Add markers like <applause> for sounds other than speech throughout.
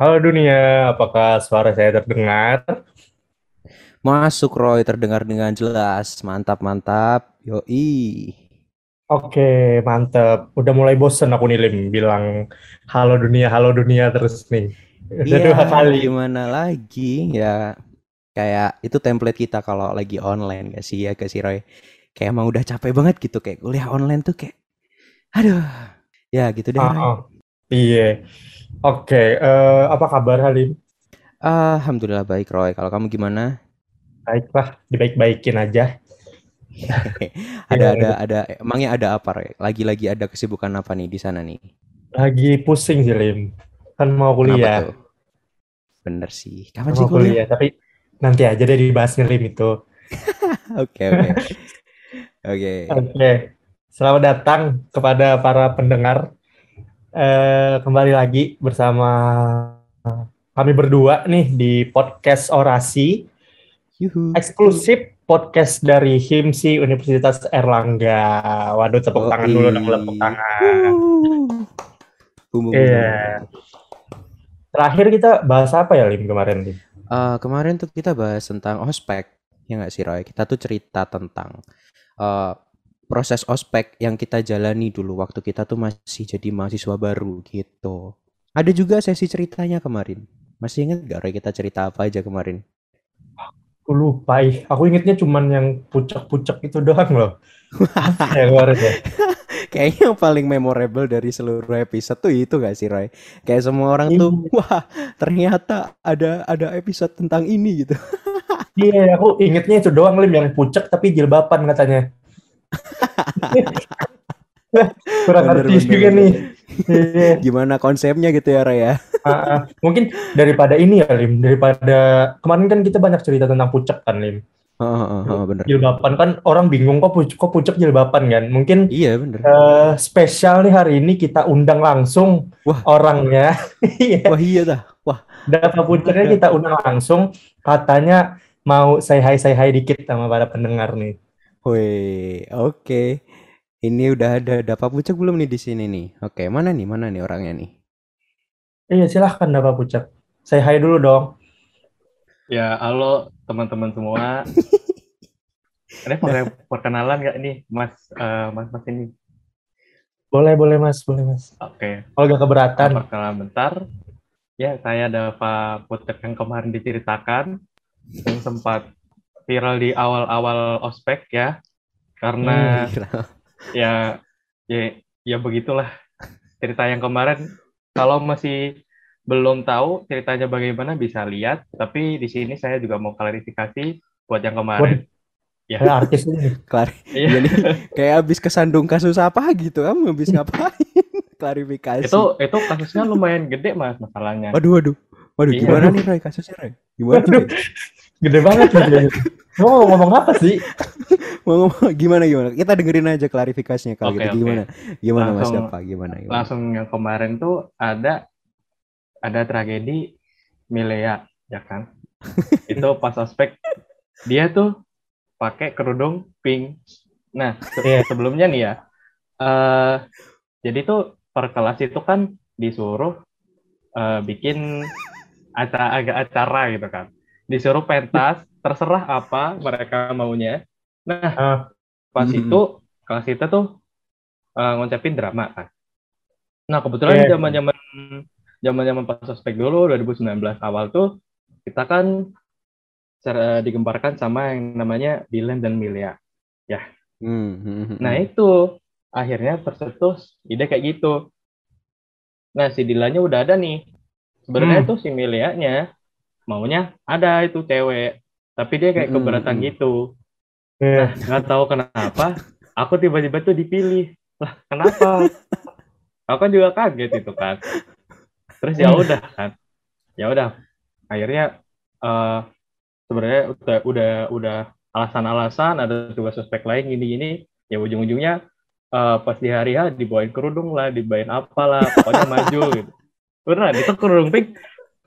Halo dunia, apakah suara saya terdengar? Masuk Roy, terdengar dengan jelas. Mantap, mantap. Yoi. Oke, mantep. Udah mulai bosen aku nih Lim bilang halo dunia, halo dunia terus nih. Udah Iya, dua kali. gimana lagi? Ya, kayak itu template kita kalau lagi online gak sih ya, gak sih Roy? Kayak emang udah capek banget gitu, kayak kuliah online tuh kayak, aduh. Ya gitu deh Roy. ah. Iya. Oke, eh, apa kabar Halim? Alhamdulillah baik Roy. Kalau kamu gimana? Baiklah, dibaik-baikin aja. <laughs> Ada, Iya, ada, ada. Emangnya ada apa Roy? Lagi-lagi ada kesibukan apa nih di sana nih? lagi pusing sih Lim. Kan mau kuliah? Bener sih. Kapan mau sih kuliah? kuliah. Tapi nanti aja deh dibahas nih Lim itu. <laughs> Oke, oke. <laughs> Oke. Oke, selamat datang kepada para pendengar. Eh, kembali lagi bersama kami berdua nih di podcast Orasi, Yuhu. eksklusif podcast dari HIMSI Universitas Erlangga. Waduh, tepuk tangan dulu dong, tepuk tangan. Iya. Terakhir kita bahas apa ya, Lim, kemarin, Lim? Eh, kemarin tuh kita bahas tentang ospek, ya nggak sih Roy? Kita tuh cerita tentang eh, proses ospek yang kita jalani dulu waktu kita tuh masih jadi mahasiswa baru gitu. Ada juga sesi ceritanya kemarin. Masih ingat gak Roy kita cerita apa aja kemarin? Aku lupa, ih. Aku ingetnya cuman yang pucak-pucak itu doang loh. <laughs> Ya ya? <laughs> Kayaknya yang paling memorable dari seluruh episode tuh itu gak sih Roy? Kayak semua orang tuh, Iya. wah ternyata ada ada episode tentang ini gitu. <laughs> Iya, aku ingetnya itu doang, Lim, yang pucak tapi jilbaban katanya. Kurang Bener, artis bener, juga bener. nih. <laughs> Iya. Gimana konsepnya gitu ya ya? Ah, ah. Mungkin daripada ini ya, Lim. Daripada kemarin kan kita banyak cerita tentang pucak kan, Lim. Heeh, heeh, heeh, bener. Jilbaban kan orang bingung kok pucak, kok pucak jilbaban kan. Mungkin Iya bener. eh, spesial nih hari ini kita undang langsung Wah. orangnya. <laughs> Iya. Wah iya dah. Wah Data pucaknya kita undang langsung. Katanya mau say hi say hi dikit sama para pendengar nih. Woi, oke. Ini udah ada Dapa Pucuk belum nih di sini nih? Oke, mana nih? Mana nih orangnya nih? Iya, silahkan Dapa Pucak. Say hi dulu dong. Ya, halo teman-teman semua. <laughs> Ini perkenalan nggak nih, Mas, eh, Mas, Mas ini? Boleh, boleh Mas, boleh Mas. Oke, Kalau nggak keberatan. perkenalan bentar. Ya, saya Dava Putek yang kemarin diceritakan, yang sempat viral di awal-awal ospek ya, karena Gila. ya, ya, ya begitulah cerita yang kemarin. Kalau masih belum tahu ceritanya bagaimana bisa lihat, tapi di sini saya juga mau klarifikasi buat yang kemarin. Ya, Kayak artis ini. Klar Iya. Jadi kayak habis kesandung kasus apa gitu kamu habis ngapain? <laughs> Klarifikasi. itu itu kasusnya lumayan gede mas masalahnya Waduh, waduh. Waduh, Iya. gimana nih Roy kasusnya Roy? Gimana Waduh. Roy? Gede banget gitu. Kamu mau ngomong apa sih? <laughs> Mau ngomong gimana gimana? Kita dengerin aja klarifikasinya kalau Oke, gitu. oke. Gimana? Gimana Mas Langsung- Dapa? Gimana? gimana? langsung yang kemarin tuh ada ada tragedi Milea ya kan <laughs> itu pas ospek dia tuh pakai kerudung pink nah se- Iya. sebelumnya nih ya eh jadi tuh per kelas itu kan disuruh eh, bikin acara agak acara gitu kan disuruh pentas terserah apa mereka maunya nah Ah, pas Mhm. itu kelas kita tuh eh, ngucapin drama kan. Nah kebetulan Iya. zaman zaman zaman zaman pas ospek dulu 2019 awal tuh kita kan ser- digemparkan sama yang namanya Dylan dan Milia. Hmm, hmm, hmm, Nah hmm. itu akhirnya tercetus ide kayak gitu. Nah si Dylannya udah ada nih. Sebenarnya Hmm. tuh si Milianya maunya ada itu cewek, tapi dia kayak keberatan hmm. gitu. iya. nggak tahu kenapa aku tiba-tiba tuh dipilih. Lah kenapa? Aku kan juga kaget itu kan terus ya udah kan. Ya udah. Akhirnya eh sebenarnya udah udah udah alasan-alasan ada tugas suspek lain gini-gini. Ya ujung-ujungnya eh, pas di hari H dibawain kerudung lah dibawain apalah pokoknya maju gitu. Beneran itu kerudung pink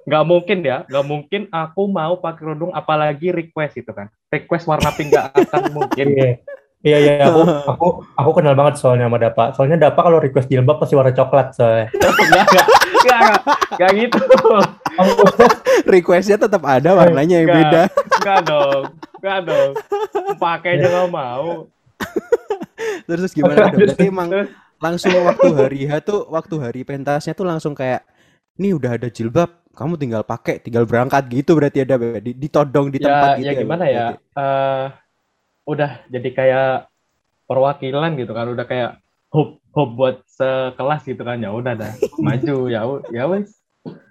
nggak mungkin ya nggak mungkin aku mau pakai kerudung apalagi request itu kan request warna pink nggak akan <laughs> mungkin Iya. Iya, iya, aku, aku, aku kenal banget soalnya sama Dapa. Soalnya Dapa kalau request jilbab pasti warna coklat soalnya. <laughs> enggak enggak Enggak, enggak gitu. <laughs> Requestnya tetap ada warnanya yang Enggak. beda. Enggak dong. Enggak dong. Pakai aja nggak mau. Terus terus gimana? dong? Berarti emang langsung waktu hari H tuh waktu hari pentasnya tuh langsung kayak nih udah ada jilbab kamu tinggal pakai tinggal berangkat gitu berarti ada di, ditodong di tempat ya, gitu ya gimana ya? berarti? Eh, udah jadi kayak perwakilan gitu kan, udah kayak hub hub buat sekelas gitu kan. Ya udah dah, <laughs> maju ya ya wes.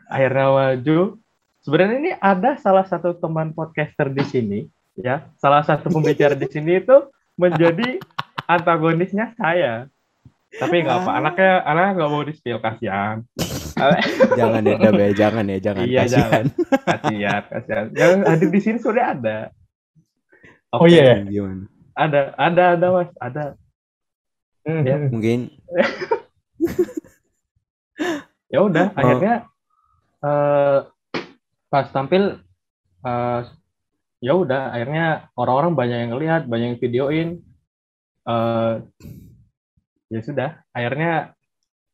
Akhirnya maju. Sebenarnya ini ada salah satu teman podcaster di sini, ya. Salah satu pembicara di sini itu menjadi <laughs> antagonisnya saya. Tapi nggak apa, anaknya anaknya nggak mau di spill kasihan. Jangan ya Dab, ya, jangan ya jangan Iya, kasihan Kasihan, kasihan. Yang hadir di sini sudah ada. Oh Oke, iya. gimana Ada, ada, ada mas, ada. Hmm, Ya. hmm. mungkin <laughs> Ya udah, Oh. akhirnya eh pas tampil eh ya udah, akhirnya orang-orang banyak yang ngelihat, banyak yang videoin. eh ya sudah, akhirnya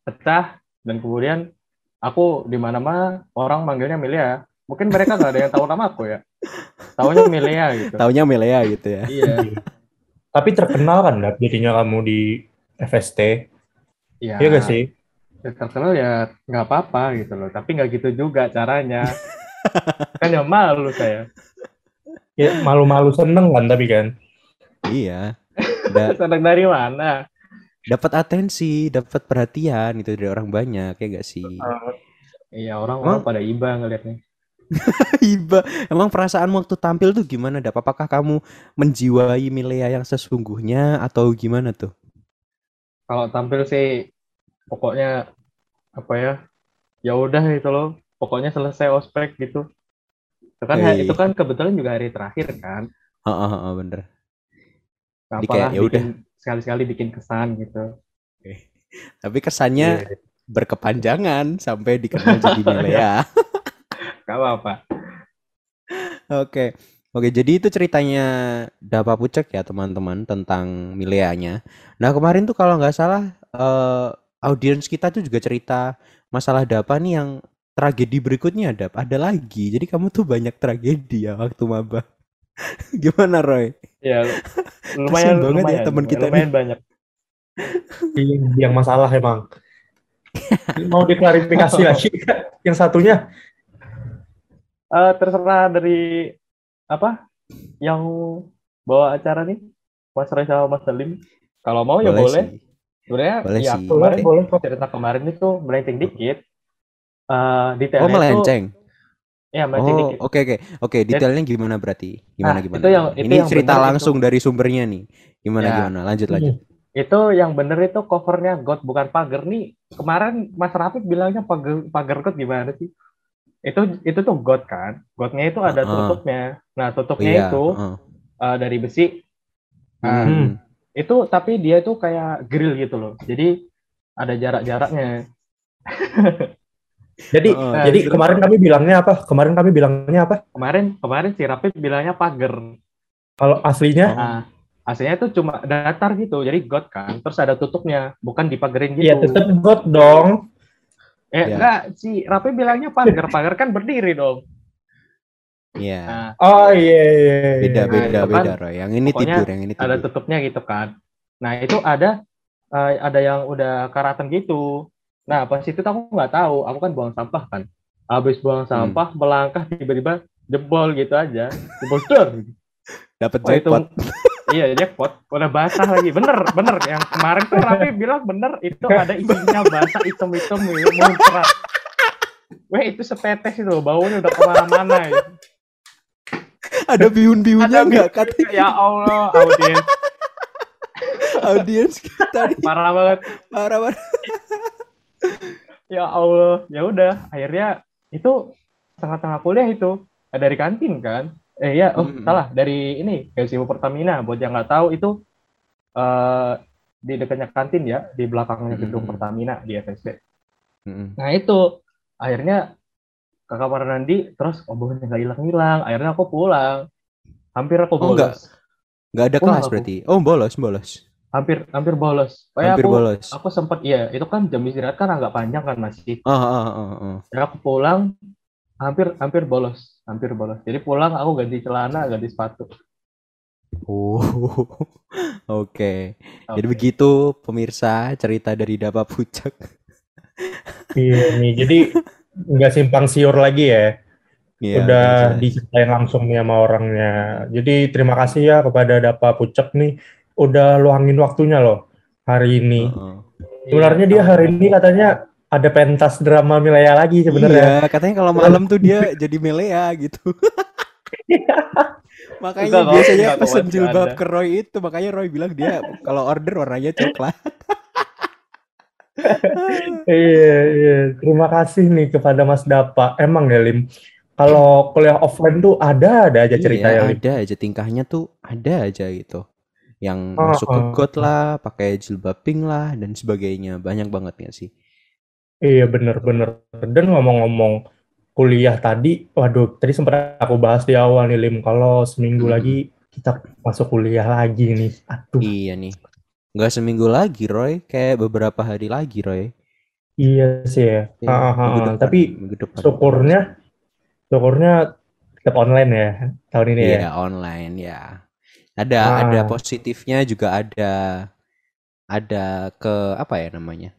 pecah dan kemudian aku di mana-mana orang manggilnya Melia. Mungkin mereka nggak ada yang tahu nama aku ya. Taunya Melia gitu. taunya Melea gitu ya Iya. Tapi terkenal kan Dap, jadinya kamu di FST. Iya. Iya gak sih? ya terkenal ya nggak apa-apa gitu loh tapi nggak gitu juga caranya <laughs> kan ya malu saya Ya malu-malu seneng kan tapi kan. iya <laughs> Da- senang dari mana dapat atensi dapat perhatian itu dari orang banyak ya gak sih iya orang-orang Emang- pada iba ngeliatnya <laughs> Iba, emang perasaan waktu tampil tuh gimana? Dap? Apakah kamu menjiwai Milea yang sesungguhnya atau gimana tuh? kalau tampil sih pokoknya apa ya ya udah gitu loh pokoknya selesai ospek gitu itu kan Hei. itu kan kebetulan juga hari terakhir kan Heeh, heeh, bener. Jadi apalah kayak, ya udah. Sekali-sekali bikin kesan gitu Tapi kesannya berkepanjangan sampai dikenal jadi <laughs> Milea. gak apa-apa Oke. Oke, jadi itu ceritanya Dapa Pucek ya teman-teman tentang Mileanya. Nah kemarin tuh kalau nggak salah eh, audiens kita tuh juga cerita masalah Dapa nih yang tragedi berikutnya Dap. Ada lagi. Jadi kamu tuh banyak tragedi ya waktu maba. <laughs> Gimana Roy? ya <laughs> Kasian lumayan banget ya teman kita lumayan banyak <laughs> Yang, yang masalah emang. Mau diklarifikasi lagi yang satunya. Eh, terserah dari apa yang bawa acara nih Mas Roy sama Mas Salim kalau mau ya boleh sih. sebenarnya Boleh ya sih. kemarin Boleh, boleh kok. cerita kemarin itu melenceng dikit Eh detailnya Oh melenceng. itu ya Oh dikit oke oke oke detailnya gimana berarti? Gimana Nah, gimana? itu yang- itu Ini yang cerita langsung dari sumbernya nih. Gimana Ya. gimana? Lanjut lanjut. itu yang bener itu covernya God bukan pagar nih kemarin Mas Rafiq bilangnya pagar pagar God gimana sih itu itu tuh God kan Godnya itu ada Heeh. tutupnya nah tutupnya Iya. itu heeh. eh, dari besi Nah, Hmm. itu tapi dia itu kayak grill gitu loh jadi ada jarak-jaraknya <laughs> Jadi Oh, jadi kemarin kami bilangnya apa? Kemarin kami bilangnya apa? kemarin kemarin si Rapid bilangnya pagar Kalau aslinya nah aslinya itu cuma datar gitu jadi got kan terus ada tutupnya bukan dipagerin gitu Iya tetap God dong. eh Ya. enggak si Rapid bilangnya pagar pagar kan berdiri dong Iya. nah Oh iya iya. iya. Beda Nah, beda kan beda Roy. Yang ini tidur, yang ini ada tidur. tutupnya gitu kan nah itu ada eh, ada yang udah karatan gitu nah pas itu aku nggak tahu aku kan buang sampah kan. Habis buang Hmm. sampah melangkah tiba-tiba jebol gitu aja. Jebol cer Dapat Wah, itu jackpot. <laughs> iya jackpot. Udah basah lagi. Bener bener. Yang kemarin tuh Raffi bilang bener itu ada isinya basah hitam-hitam gitu, muncrat. Weh itu setetes itu baunya udah ke mana-mana ya. Ada bihun-bihunnya Ada enggak katanya? Ya Allah audiens. Audiens kita nih. parah banget. Parah banget. Ya Allah ya udah akhirnya itu tengah-tengah kuliah itu eh, dari kantin kan eh ya oh Hmm. salah dari ini GSIU Pertamina buat yang nggak tahu itu eh di dekatnya kantin ya di belakangnya gedung Hmm. Pertamina di FSD Mm-mm. Nah itu akhirnya kakak Parnandi terus omongannya nggak hilang-hilang. Akhirnya aku pulang. Hampir aku Oh, nggak. bolos. Ada Oh, kelas aku. berarti. Oh, bolos, bolos. Hampir hampir bolos. Kayak Hampir aku bolos. aku sempat iya, itu kan jam istirahat kan agak panjang kan masih. Ah, ah, ah, ah. Dan aku pulang hampir hampir bolos, hampir bolos. Jadi pulang aku ganti celana, ganti sepatu. Oh, <laughs> oke. Jadi Oke. begitu pemirsa cerita dari Dapa Pucak. <laughs> Iya nih, jadi nggak simpang siur lagi ya. Iya, Udah diceritain langsung nih sama orangnya. Jadi terima kasih ya kepada Dapa Pucek nih, udah luangin waktunya loh hari ini. Heeh. Sebenarnya dia hari ini katanya ada pentas drama Milea lagi sebenarnya. Iya, katanya kalau malam tuh dia jadi melea gitu. <laughs> makanya Enggak, biasanya pesen jilbab ada. ke Roy itu, makanya Roy bilang dia kalau order warnanya coklat. <laughs> Iya, iya. Terima kasih nih kepada Mas Dapa. Emang ya, Lim, kalau kuliah offline tuh ada-ada aja ceritanya, Iya, Lim. ada aja tingkahnya tuh ada aja gitu. Yang Oh, masuk ke oh. got lah, pakai jilbab pink lah dan sebagainya. Banyak banget ya sih. Iya, bener-bener. Dan ngomong-ngomong kuliah tadi, waduh, tadi sempat aku bahas di awal nih, Lim. Kalau seminggu Hmm. lagi kita masuk kuliah lagi nih. Aduh, Iya nih. Nggak seminggu lagi, Roy. Kayak beberapa hari lagi, Roy. iya sih ya. Iya, Ah, ah, minggu ah. depan, Tapi syukurnya, syukurnya tetap online ya tahun ini ya. Iya, online ya. Ada Ah. ada positifnya juga ada ada ke apa ya namanya?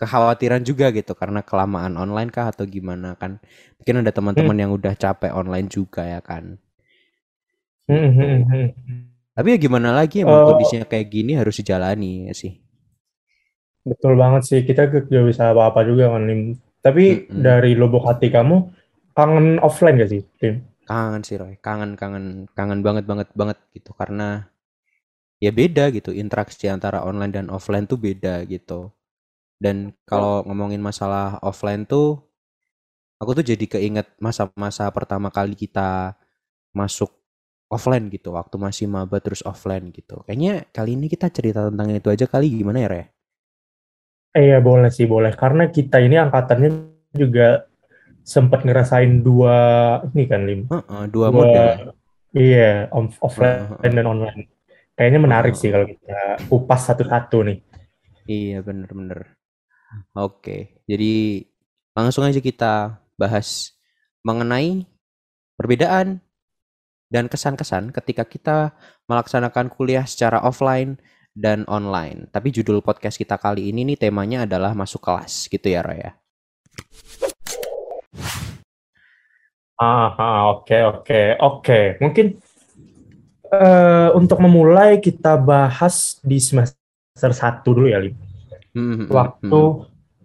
Kekhawatiran juga gitu karena kelamaan online kah atau gimana kan. Mungkin ada teman-teman yang udah capek online juga ya kan. Hmm, hmm, hmm. Tapi ya gimana lagi emang Eh, kondisinya kayak gini harus dijalani ya sih. Betul banget sih, kita gak bisa apa-apa juga kan, Lim. Tapi Mm-mm. dari lubuk hati kamu, kangen offline gak sih, Lim? Kangen sih Roy, kangen kangen kangen banget banget banget gitu karena ya beda gitu interaksi antara online dan offline tuh beda gitu. Dan kalau ngomongin masalah offline tuh aku tuh jadi keinget masa-masa pertama kali kita masuk offline gitu waktu masih maba terus offline gitu. Kayaknya kali ini kita cerita tentang itu aja kali gimana ya Re? Eh, iya boleh sih, boleh. Karena kita ini angkatannya juga sempat ngerasain dua, ini kan, Lim. Heeh, dua model. Iya, off- offline Heeh, dan online. Kayaknya menarik Heeh. sih kalau kita kupas satu-satu nih. Iya bener-bener. Oke, jadi langsung aja kita bahas mengenai perbedaan dan kesan-kesan ketika kita melaksanakan kuliah secara offline dan online. Tapi judul podcast kita kali ini nih temanya adalah masuk kelas gitu ya Roy ya. Ah, oke, oke, oke. Mungkin eh, untuk memulai kita bahas di semester satu dulu ya, Lim. Hmm, hmm, Waktu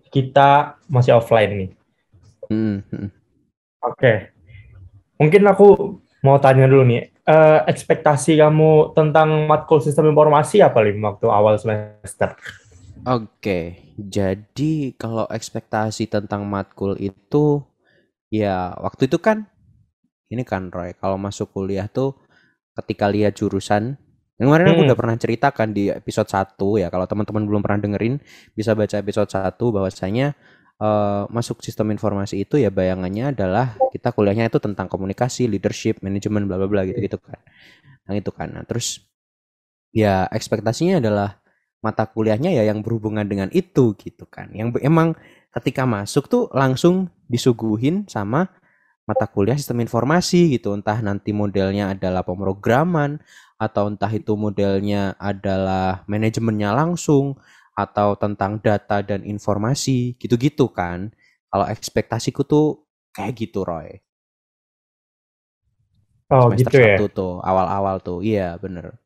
kita masih offline nih. hmm, hmm, hmm. Oke. Mungkin aku mau tanya dulu nih, eh, ekspektasi kamu tentang matkul sistem informasi apa, Lim, waktu awal semester? Oke, jadi kalau ekspektasi tentang matkul itu ya waktu itu kan ini kan Roy, kalau masuk kuliah tuh ketika lihat jurusan yang kemarin aku Hmm. udah pernah ceritakan di episode 1 ya kalau teman-teman belum pernah dengerin bisa baca episode 1 bahwasanya eh, masuk sistem informasi itu ya bayangannya adalah kita kuliahnya itu tentang komunikasi, leadership, manajemen bla bla bla gitu-gitu kan. Yang itu kan. Nah, terus ya ekspektasinya adalah mata kuliahnya ya yang berhubungan dengan itu gitu kan. Yang emang ketika masuk tuh langsung disuguhin sama mata kuliah sistem informasi gitu. Entah nanti modelnya adalah pemrograman atau entah itu modelnya adalah manajemennya langsung atau tentang data dan informasi gitu-gitu kan. Kalau ekspektasiku tuh kayak gitu Roy. Oh, Semester gitu ya. tuh awal-awal tuh. Iya, bener.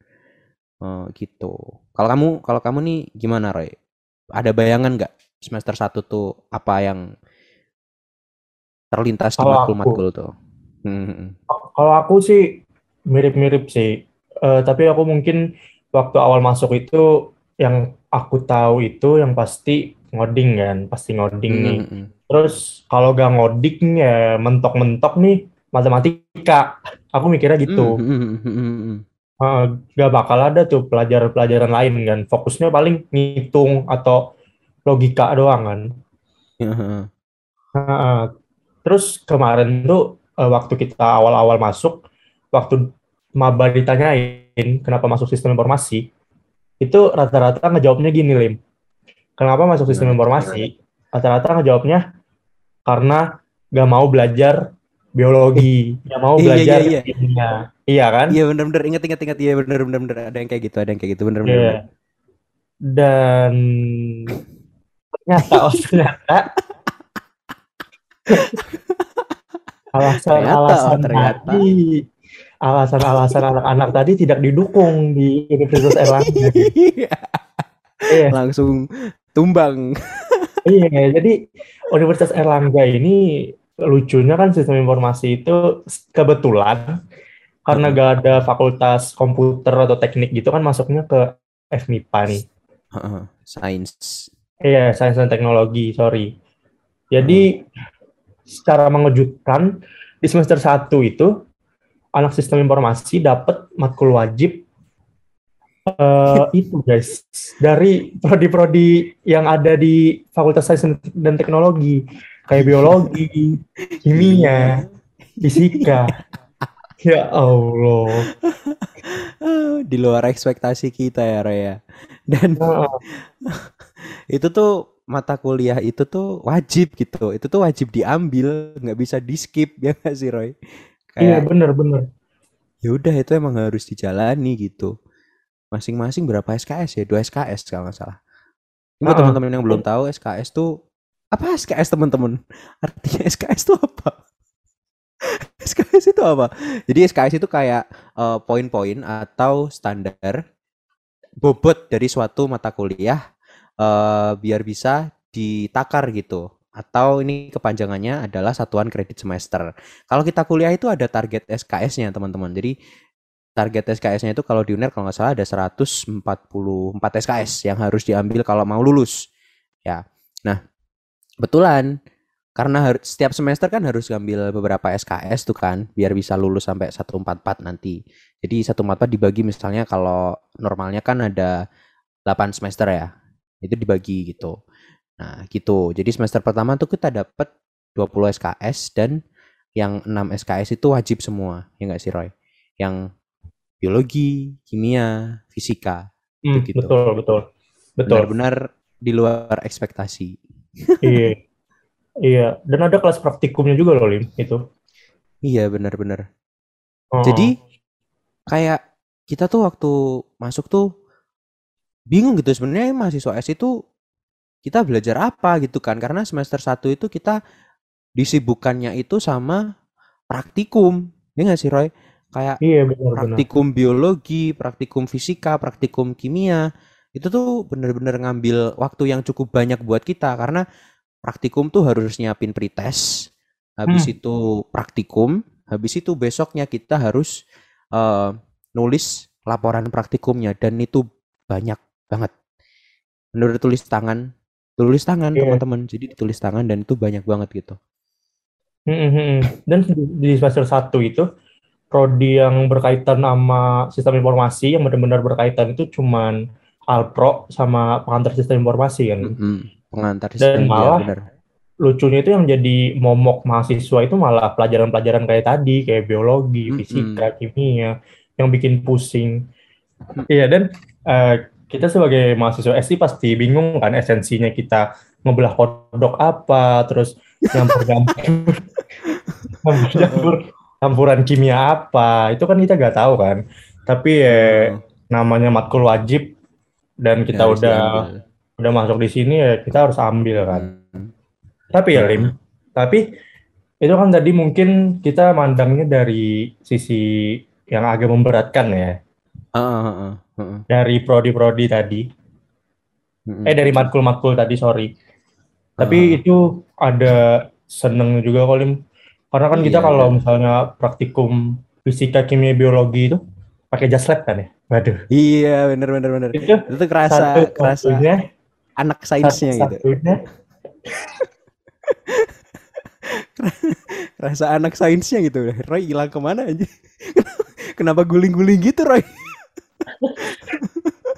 Eh, gitu. Kalau kamu kalau kamu nih gimana Roy? Ada bayangan nggak semester 1 tuh apa yang terlintas di matkul-matkul tuh? Hmm. Kalau aku sih mirip-mirip sih. Eh, tapi aku mungkin waktu awal masuk itu yang aku tahu itu yang pasti ngoding kan, pasti ngoding nih. Hmm. Terus kalau gak ngoding ya mentok-mentok nih matematika. Aku mikirnya gitu. Hmm, hmm. Eh, gak bakal ada tuh pelajaran-pelajaran lain kan. Fokusnya paling ngitung atau logika doang kan. Heeh. Terus kemarin tuh eh, waktu kita awal-awal masuk, waktu maba ditanyain kenapa masuk sistem informasi, itu rata-rata ngejawabnya gini Lim. Kenapa masuk sistem informasi? Rata-rata ngejawabnya karena gak mau belajar biologi, gak mau Iya, belajar iya, iya. kimia. Iya kan? Iya bener-bener inget inget inget iya bener bener bener ada yang kayak gitu ada yang kayak gitu bener bener. Iya. Dan ternyata oh ternyata <laughs> alasan-alasan Ternyata, oh, ternyata. tadi alasan-alasan anak-anak tadi tidak didukung di Universitas Erlangga. <laughs> Iya, Langsung tumbang. iya. <laughs> Jadi Universitas Erlangga ini lucunya kan sistem informasi itu kebetulan karena Hmm. gak ada fakultas komputer atau teknik gitu kan masuknya ke FMIPA nih. Heeh, Sains. Iya, sains dan teknologi, sorry. Jadi secara mengejutkan di semester 1 itu anak sistem informasi dapat matkul wajib eh, itu guys dari prodi-prodi yang ada di Fakultas Sains dan Teknologi kayak biologi, kimia, fisika. Ya Allah. Ah, <laughs> Di luar ekspektasi kita ya Roy ya. Dan Nah, <laughs> itu tuh mata kuliah itu tuh wajib gitu. Itu tuh wajib diambil, nggak bisa di skip <laughs> ya nggak sih Roy? iya Kayak bener-bener. ya udah itu emang harus dijalani gitu. Masing-masing berapa SKS ya? Dua SKS kalau nggak salah. Ini buat teman-teman yang belum tahu SKS tuh apa SKS teman-teman? Artinya SKS itu apa? <laughs> SKS itu apa? Jadi SKS itu kayak eh, poin-poin atau standar bobot dari suatu mata kuliah eh, biar bisa ditakar gitu. Atau ini kepanjangannya adalah satuan kredit semester. Kalau kita kuliah itu ada target SKS-nya teman-teman. Jadi target SKS-nya itu kalau di UNER kalau nggak salah ada 144 SKS yang harus diambil kalau mau lulus. Ya. Nah, kebetulan karena setiap semester kan harus ngambil beberapa SKS tuh kan biar bisa lulus sampai 144 nanti. Jadi 144 dibagi misalnya kalau normalnya kan ada 8 semester ya. Itu dibagi gitu. Nah, gitu. Jadi semester pertama tuh kita dapat 20 SKS dan yang 6 SKS itu wajib semua. Ya nggak sih Roy? Yang biologi, kimia, fisika. Hmm, gitu. betul, betul. Betul. Benar-benar di luar ekspektasi. Iya. Iya, dan ada kelas praktikumnya juga loh, Lim, itu. Iya, benar-benar. Oh. Jadi kayak kita tuh waktu masuk tuh bingung gitu sebenarnya mahasiswa S itu kita belajar apa gitu kan karena semester 1 itu kita disibukkannya itu sama praktikum ya nggak sih Roy kayak Iya, benar-benar. praktikum biologi praktikum fisika praktikum kimia itu tuh bener-bener ngambil waktu yang cukup banyak buat kita karena praktikum tuh harus nyiapin pretest habis Hmm. itu praktikum habis itu besoknya kita harus eh, nulis laporan praktikumnya dan itu banyak banget menurut tulis tangan tulis tangan Iya. teman-teman jadi ditulis tangan dan itu banyak banget gitu Hmm, hmm, hmm. Dan di semester 1 itu, prodi yang berkaitan sama sistem informasi, yang benar-benar berkaitan itu cuman Alpro sama pengantar sistem informasi kan. Mm-mm. Pengantar Dan iya, malah bener. lucunya itu yang jadi momok mahasiswa itu malah pelajaran-pelajaran kayak tadi, kayak biologi, Mm-mm. fisika, kimia, yang bikin pusing. Iya, dan eh, kita sebagai mahasiswa SI pasti bingung kan esensinya kita ngebelah kodok apa, terus nyampur-nyampur, <laughs> campuran kimia apa, itu kan kita nggak tahu kan. Tapi ya Hmm, namanya matkul wajib dan kita ya udah. Udah masuk di sini ya kita harus ambil kan. Hmm. Tapi ya Lim, tapi itu kan tadi mungkin kita mandangnya dari sisi yang agak memberatkan ya, ah, ah, ah, ah. dari prodi-prodi tadi, Mm-mm. eh dari matkul-matkul tadi sorry. Tapi Ah. itu ada seneng juga kok Lim, karena kan kita Iya, kalau ada. misalnya praktikum fisika, kimia, biologi itu pakai jas lab kan ya, waduh. Iya, bener bener bener. Itu Itu tuh kerasa satu kerasa satunya, anak sainsnya gitu. Kerasa <laughs> anak sainsnya gitu. Roy hilang ke mana aja? <laughs> Kenapa guling-guling gitu, Roy? <laughs>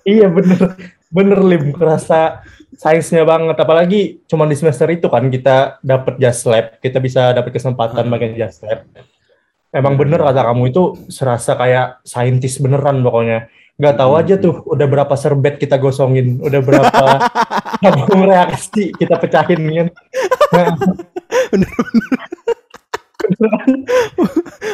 Iya bener, bener Lim, kerasa sainsnya banget. Apalagi cuma di semester itu kan kita dapat jas lab, kita bisa dapat kesempatan Hmm. pakai jas lab. Emang Hmm. bener kata kamu itu serasa kayak saintis beneran pokoknya. Nggak tahu aja tuh udah berapa serbet kita gosongin, udah berapa <laughs> tabung reaksi kita pecahin kan. <laughs>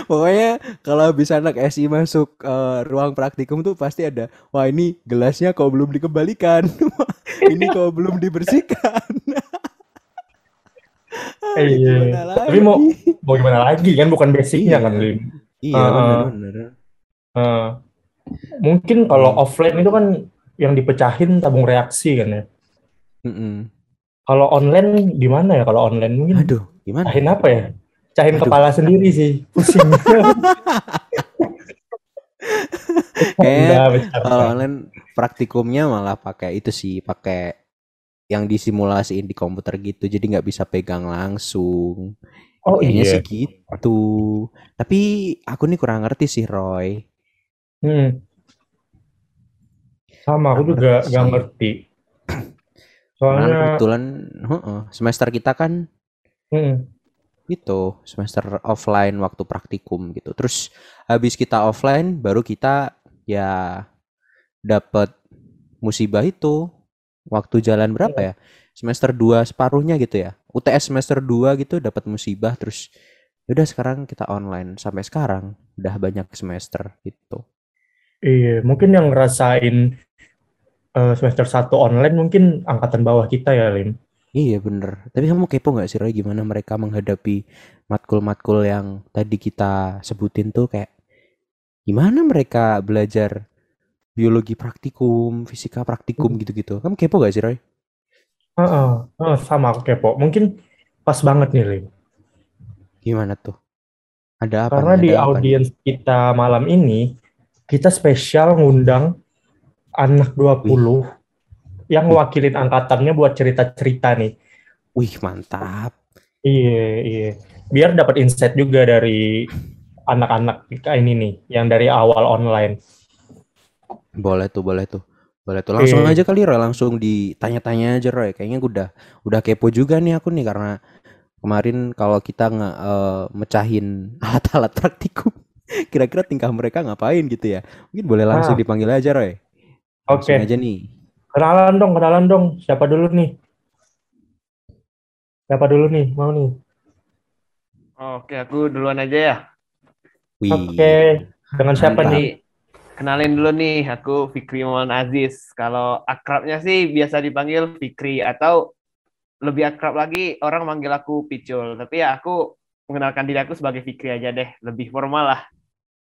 Pokoknya kalau habis anak SI masuk eh, ruang praktikum tuh pasti ada, wah ini gelasnya kok belum dikembalikan, <laughs> ini kok belum dibersihkan. Ah, Iya. Tapi mau mau gimana lagi kan bukan basicnya Iya. kan Lim. Iya Ah, ah. benar-benar. Eh, mungkin kalau offline itu kan yang dipecahin tabung reaksi kan ya. Mm-mm. Kalau online gimana ya? Kalau online mungkin Aduh, gimana? pecahin apa ya? Pecahin Aduh. kepala sendiri sih, pusing. <laughs> Kayaknya. Kalau online praktikumnya malah pakai itu sih, pakai yang disimulasiin di komputer gitu, jadi nggak bisa pegang langsung. Oh Kayaknya iya. sih gitu. Tapi aku nih kurang ngerti sih Roy. Hmm. Sama aku juga nggak sih. ngerti. Soalnya kebetulan heeh, semester kita kan hmm, itu semester offline waktu praktikum gitu. Terus habis kita offline baru kita ya dapat musibah itu waktu jalan berapa ya? Semester 2 separuhnya gitu ya. UTS semester 2 gitu dapat musibah terus udah sekarang kita online sampai sekarang udah banyak semester gitu. Iya, mungkin yang ngerasain eh, semester 1 online mungkin angkatan bawah kita ya, Lim. Iya bener. Tapi kamu kepo nggak sih Roy gimana mereka menghadapi matkul-matkul yang tadi kita sebutin tuh kayak gimana mereka belajar biologi praktikum, fisika praktikum gitu-gitu. Kamu kepo gak sih Roy? Heeh, heeh, sama aku kepo. Mungkin pas banget nih, Lim. Gimana tuh? Ada apa Karena nih? di Ada nih? audiens kita malam ini, kita spesial ngundang anak 20 yang ngewakilin angkatannya buat cerita-cerita nih. Wih mantap. Iya, iya. Biar dapat insight juga dari anak-anak kayak ini nih, yang dari awal online. Boleh tuh, boleh tuh. Boleh tuh. Langsung Oke. aja kali Roy, langsung ditanya-tanya aja Roy. Kayaknya gue udah udah kepo juga nih aku nih karena kemarin kalau kita nggak eh, mecahin <laughs> alat-alat praktikum, kira-kira tingkah mereka ngapain gitu ya? Mungkin boleh langsung Ah. dipanggil aja Roy. Langsung Oke. aja nih. Kenalan dong, kenalan dong. Siapa dulu nih? Siapa dulu nih? Mau nih? Oke, aku duluan aja ya. Oke. Dengan siapa Mantap. nih? Kenalin dulu nih, aku Fikri Maulana Aziz. Kalau akrabnya sih biasa dipanggil Fikri atau lebih akrab lagi orang manggil aku Picul. Tapi ya aku mengenalkan diri aku sebagai Fikri aja deh, lebih formal lah.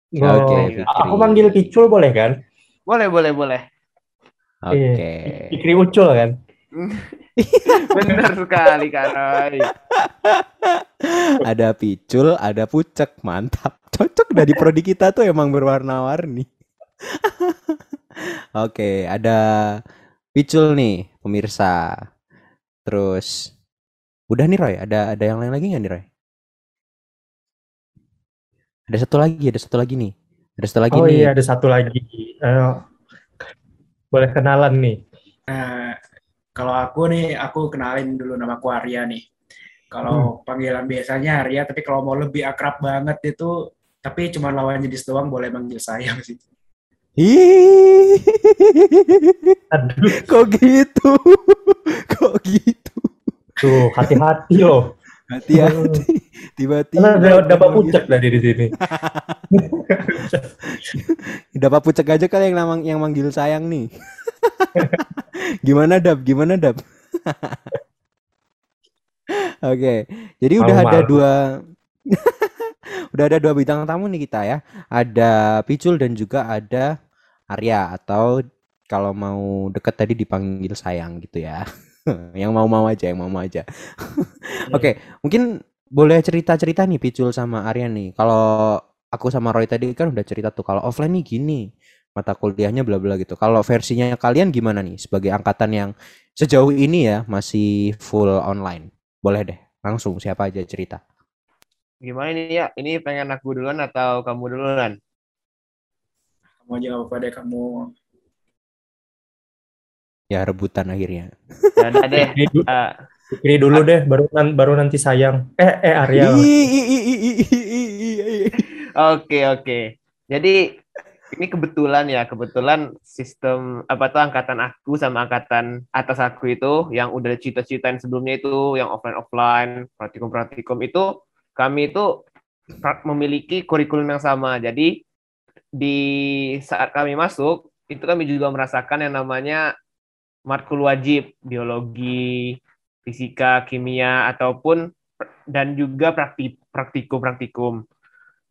Oke, Oh, Fikri. aku manggil Kicul boleh kan? Boleh, boleh, boleh. Oke. Iya. Fikri Ucul kan? <laughs> Bener sekali, Roy. Ada picul, ada pucek, mantap. Cocok dari prodi kita tuh emang berwarna-warni. <laughs> Oke, ada picul nih, pemirsa. Terus udah nih Roy, ada ada yang lain lagi nggak nih Roy? Ada satu lagi, ada satu lagi nih. Ada satu lagi Oh nih. iya, ada satu lagi. Eh, boleh kenalan nih. Nah, kalau aku nih, aku kenalin dulu nama aku Arya nih. Kalau panggilan biasanya Arya, tapi kalau mau lebih akrab banget itu, tapi cuma lawan jenis doang, boleh manggil sayang sih. Ih, Aduh, kok gitu? <laughs> Kok gitu? tuh hati-hati loh. Hati-hati. Tiba-tiba Karena ada, Pucek tadi di sini. <laughs> Dapat pucek aja kali yang namang yang manggil sayang nih. <laughs> Gimana Dap? Gimana Dap? <laughs> Oke, jadi udah ada dua udah ada dua bintang tamu nih kita ya. Ada Picul dan juga ada Arya atau kalau mau deket tadi dipanggil sayang gitu ya. <laughs> yang mau-mau aja, yang mau-mau aja. Oke, mungkin boleh cerita-cerita nih Picul sama Arya nih. Kalau aku sama Roy tadi kan udah cerita tuh kalau offline nih gini mata kuliahnya bla bla gitu. Kalau versinya kalian gimana nih sebagai angkatan yang sejauh ini ya masih full online? Boleh deh, langsung siapa aja cerita. Gimana nih ya? Ini pengen aku duluan atau kamu duluan? Kamu aja nggak apa-apa deh, kamu. Ya rebutan akhirnya. Ya udah deh. Eh, Fikri dulu deh, baru baru nanti sayang. Eh, eh Arya. Oke, oke. Jadi ini kebetulan ya, kebetulan sistem apa tuh angkatan aku sama angkatan atas aku itu yang udah cita-citain sebelumnya itu yang offline offline praktikum praktikum itu kami itu memiliki kurikulum yang sama. Jadi di saat kami masuk itu kami juga merasakan yang namanya matkul wajib biologi, fisika, kimia ataupun dan juga praktik praktikum-praktikum.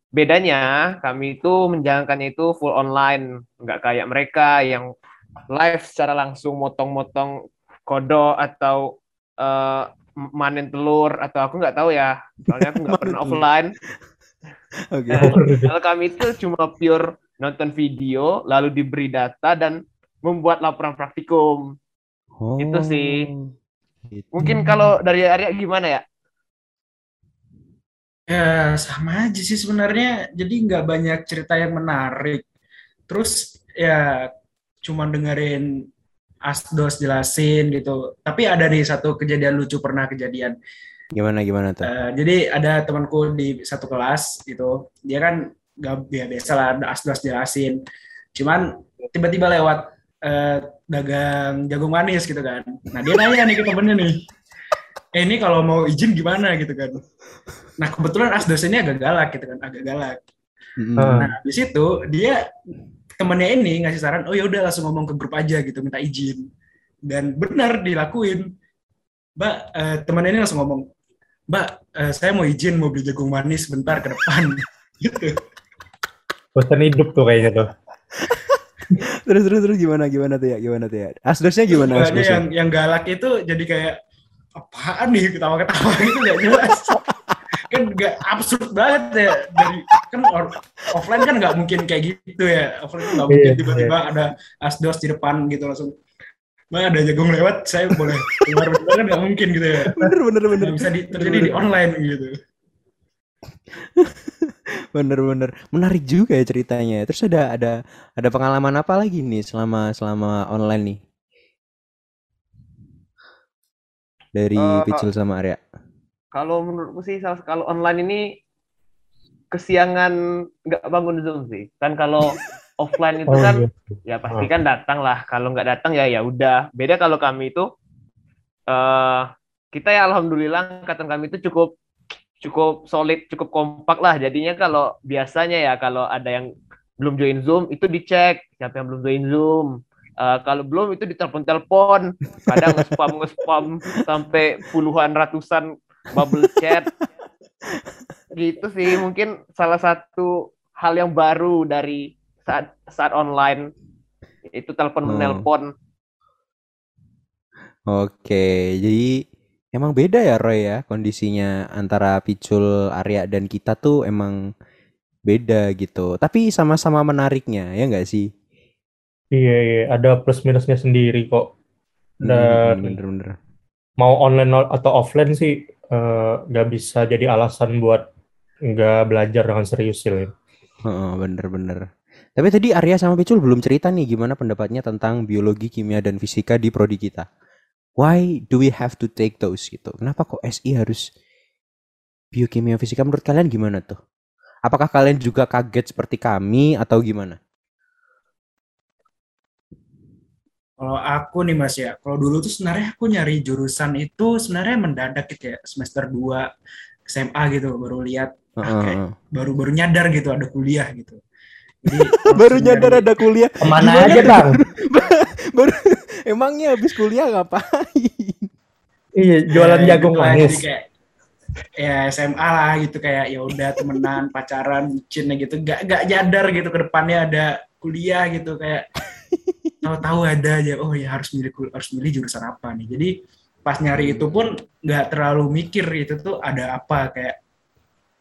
Bedanya kami itu menjalankannya itu full online, nggak kayak mereka yang live secara langsung motong-motong kodok atau eh, manen telur atau aku nggak tahu ya, soalnya aku nggak <laughs> pernah offline. Oke. Nah, <laughs> kalau kami itu cuma pure nonton video, lalu diberi data dan membuat laporan praktikum. Itu sih. Gitu. Mungkin kalau dari Arya gimana ya? Ya sama aja sih sebenarnya. Jadi nggak banyak cerita yang menarik. Terus ya cuma dengerin Asdos jelasin gitu. Tapi ada nih satu kejadian lucu pernah kejadian. Gimana gimana tuh? Eh, jadi ada temanku di satu kelas gitu. Dia kan nggak ya biasa lah ada Asdos jelasin. Cuman tiba-tiba lewat eh, dagang jagung manis gitu kan. Nah dia nanya nih ke temennya nih. Eh ini kalau mau izin gimana gitu kan. Nah kebetulan Asdos ini agak galak gitu kan, agak galak. Ah. Nah, di situ dia temennya ini ngasih saran, oh ya udah langsung ngomong ke grup aja gitu, minta izin. Dan benar dilakuin. Mbak, eh, temennya ini langsung ngomong, Mbak, eh, saya mau izin mau beli jagung manis bentar ke depan. <laughs> gitu. Bosan hidup tuh kayaknya tuh. <laughs> Terus terus terus gimana gimana tuh ya? Gimana tuh ya? Asdosnya gimana asdosnya? yang yang galak itu jadi kayak apaan nih ketawa-ketawa <laughs> gitu gak jelas. kan gak absurd banget ya dari kan or- offline kan nggak mungkin kayak gitu ya offline kan nggak mungkin Iya, tiba-tiba ada asdos di depan gitu langsung Mbak ada jagung lewat saya boleh keluar kan nggak mungkin gitu ya Bener bener bener. Nggak bisa di, terjadi di online gitu <laughs> Bener bener. Menarik juga ya ceritanya. Terus ada ada ada pengalaman apa lagi nih selama selama online nih? Dari Eh, Picul sama Arya. Kalau menurutku sih kalau online ini kesiangan nggak bangun Zoom sih. Kan kalau <laughs> offline itu Oh, kan iya. ya pasti kan datang lah. Kalau nggak datang ya ya udah. Beda kalau kami itu eh kita ya alhamdulillah angkatan kami itu cukup cukup solid, cukup kompak lah. Jadinya kalau biasanya ya kalau ada yang belum join Zoom itu dicek siapa yang belum join Zoom. Eh, kalau belum itu ditelepon-telepon, kadang nge-spam nge-spam sampai puluhan ratusan bubble chat. Gitu sih mungkin salah satu hal yang baru dari saat saat online itu telepon menelpon. Oke, jadi emang beda ya Roy ya kondisinya antara Picul, Arya dan kita tuh emang beda gitu. Tapi sama-sama menariknya ya nggak sih? Iya, iya, ada plus minusnya sendiri kok. Dan Hmm, bener-bener. mau online atau offline sih eh, nggak bisa jadi alasan buat nggak belajar dengan serius sih. Lin. Heeh, bener-bener. Tapi tadi Arya sama Picul belum cerita nih gimana pendapatnya tentang biologi, kimia, dan fisika di prodi kita. Why do we have to take those gitu? Kenapa kok SI harus biokimia fisika? Menurut kalian gimana tuh? Apakah kalian juga kaget seperti kami atau gimana? Kalau aku nih Mas ya, kalau dulu tuh sebenarnya aku nyari jurusan itu sebenarnya mendadak gitu ya, semester 2 SMA gitu, baru lihat, Heeh, kayak heeh. baru baru nyadar gitu ada kuliah gitu. Jadi <laughs> Baru nyadar ada kuliah. Ke mana Gimana aja bang? <laughs> Emangnya habis kuliah ngapain? Iya, jualan Ya, jagung gitu lah, manis. Jadi kayak ya SMA lah gitu kayak ya udah temenan, <laughs> pacaran, bucin gitu. Gak gak nyadar gitu ke depannya ada kuliah gitu kayak tahu-tahu ada aja oh ya harus milih harus milih jurusan apa nih. Jadi pas nyari itu pun nggak terlalu mikir itu tuh ada apa kayak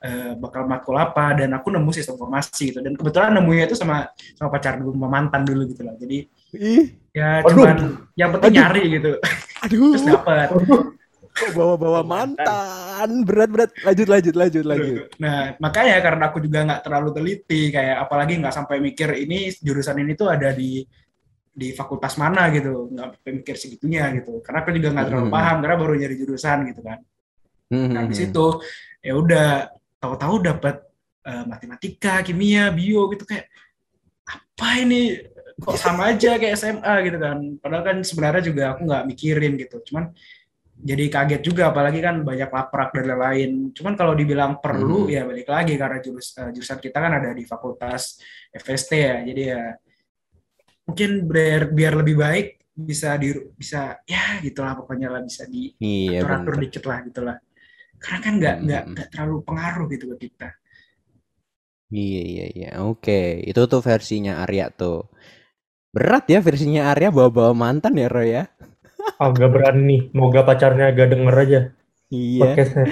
eh, bakal matkul apa dan aku nemu sistem informasi gitu dan kebetulan nemunya itu sama sama pacar dulu sama mantan dulu gitu lah jadi Ih, ya Aduh. cuman yang penting Aduh. nyari gitu aduh, terus dapat bawa-bawa mantan. Berat-berat. Lanjut, lanjut, lanjut, lanjut. Nah, makanya karena aku juga nggak terlalu teliti, kayak apalagi nggak sampai mikir ini jurusan ini tuh ada di di fakultas mana gitu, nggak mikir segitunya gitu. Karena aku juga nggak terlalu Hmm. paham, karena baru nyari jurusan gitu kan. Hmm, Nah, hmm, di situ ya udah tahu-tahu dapat eh, matematika, kimia, bio gitu kayak apa ini kok sama aja kayak SMA gitu kan padahal kan sebenarnya juga aku nggak mikirin gitu cuman jadi kaget juga apalagi kan banyak laprak dan lain-lain cuman kalau dibilang perlu Hmm. ya balik lagi karena jurus eh, jurusan kita kan ada di fakultas FST ya jadi ya mungkin biar biar lebih baik bisa di bisa ya gitulah pokoknya lah bisa di Iya atur-atur bener. dikit lah gitulah karena kan nggak nggak Hmm. nggak terlalu pengaruh gitu ke kita Iya iya iya. Oke, itu tuh versinya Arya tuh. Berat ya versinya Arya bawa-bawa mantan ya Roy ya. Agak berani. Moga pacarnya agak denger aja Iya. podcastnya.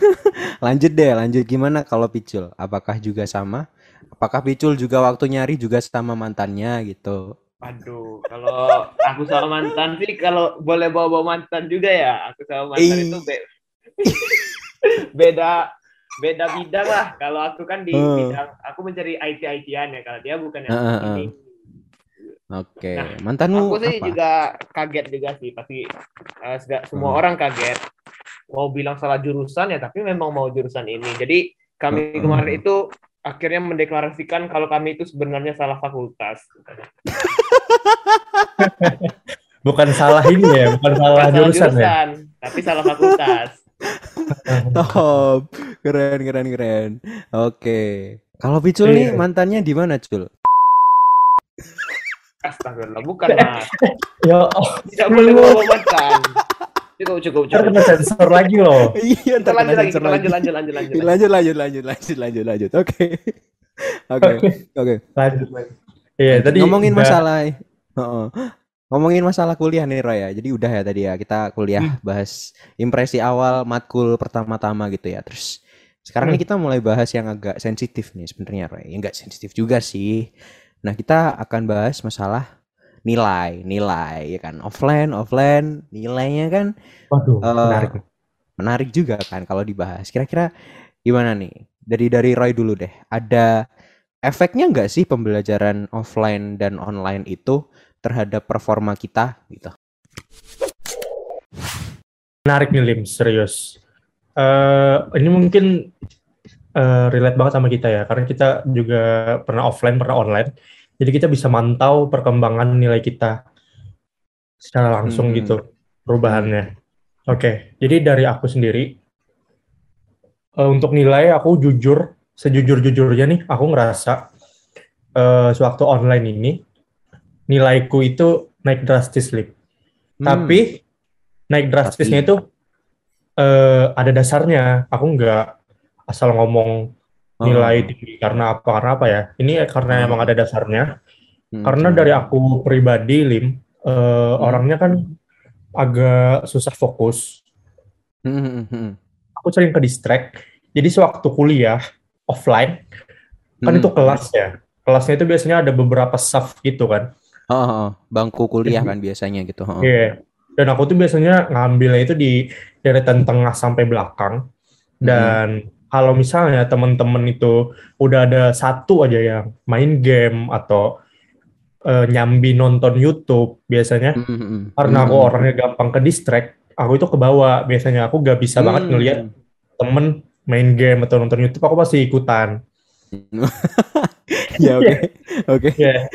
<laughs> Lanjut deh, lanjut gimana kalau Picul? Apakah juga sama? Apakah Picul juga waktu nyari juga sama mantannya gitu? Aduh, kalau aku sama mantan sih kalau boleh bawa-bawa mantan juga ya. Aku sama mantan Ih. itu be- <laughs> beda beda bidang lah. Kalau aku kan di Hmm. bidang aku mencari IT ITan ya. Kalau dia bukan yang Heeh, heeh. ini. Oke, Nah, mantanmu Aku sih apa? juga kaget juga sih. Pasti eh, sega- semua Hmm. orang kaget. Mau bilang salah jurusan ya, tapi memang mau jurusan ini. Jadi kami Hmm. kemarin itu akhirnya mendeklarasikan kalau kami itu sebenarnya salah fakultas. <laughs> Bukan salah ini ya, bukan salah Bukan jurusan ya. tapi salah fakultas. <laughs> Top, keren keren keren. Oke, kalau Picul nih Iya. mantannya di mana Cul? Astagfirullah, bukan <laughs> mas. Ya, oh, Tidak boleh bawa mantan. Cukup, cukup, cukup. kena sensor lagi loh. <laughs> Iya, ntar lanjut lagi, lanjut, lanjut, lanjut, lanjut. Lanjut lanjut lanjut lanjut lanjut lanjut. <laughs> Oke. Oke. Oke. Lanjut lagi. Iya, tadi ngomongin udah- masalah Heeh. ngomongin masalah kuliah nih Roy ya. Jadi udah ya tadi ya kita kuliah Hmm. bahas impresi awal matkul pertama-tama gitu ya. Terus sekarang nih Hmm. kita mulai bahas yang agak sensitif nih sebenarnya Roy. Ya, enggak sensitif juga sih. Nah, kita akan bahas masalah nilai, nilai ya kan. Offline, offline, nilainya kan Waduh, Eh, menarik. menarik juga kan kalau dibahas. Kira-kira gimana nih? Dari dari Roy dulu deh. Ada efeknya nggak sih pembelajaran offline dan online itu terhadap performa kita gitu? Menarik nih Lim, serius. Eh ini mungkin eh, relate banget sama kita ya, karena kita juga pernah offline, pernah online. Jadi kita bisa mantau perkembangan nilai kita secara langsung Hmm. gitu, perubahannya. Oke, jadi dari aku sendiri, eh, untuk nilai aku jujur, sejujur-jujurnya nih, aku ngerasa eh, sewaktu online ini, nilaiku itu naik drastis, Lim. Hmm, Tapi naik drastisnya Tapi- itu eh, ada dasarnya. Aku nggak asal ngomong oh, nilai tinggi karena apa karena apa ya. Ini karena Hmm. emang ada dasarnya. hmm, Karena hmm. dari aku pribadi, Lim, eh, orangnya kan agak susah fokus. Hmm, hmm, hmm, hmm. Aku sering ke distract. Jadi sewaktu kuliah offline, kan Hmm. itu kelas ya. Kelasnya itu biasanya ada beberapa saf gitu kan. Oh, bangku kuliah kan biasanya gitu. oh. Iya. Dan aku tuh biasanya ngambilnya itu di deretan tengah sampai belakang. Dan kalau misalnya teman-teman itu udah ada satu aja yang main game atau eh, nyambi nonton YouTube biasanya, Hmm, hmm, hmm. karena aku Hmm. orangnya gampang ke distract, aku itu ke bawah. Biasanya aku gak bisa banget Hmm. ngelihat temen main game atau nonton YouTube, aku pasti ikutan. <laughs> Ya oke. <laughs> Oke. Ya.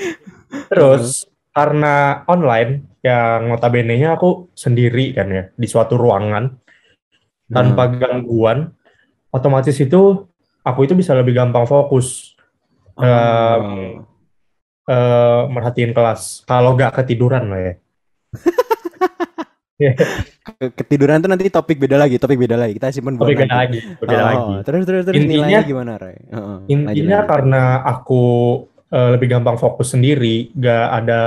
Terus karena online yang notabene-nya aku sendiri kan ya di suatu ruangan tanpa gangguan, otomatis itu aku itu bisa lebih gampang fokus Oh. em, eh, merhatiin kelas. Kalau nggak ketiduran lah ya. Ke- <laughs> Ketiduran tuh nanti topik beda lagi, topik beda lagi. Kita simpen Tapi beda nanti. lagi, beda Oh, lagi. Terus terus terus Intinya- nilainya gimana, Roy? Heeh, lanjut, Intinya lanjut. karena aku eh, lebih gampang fokus sendiri, nggak ada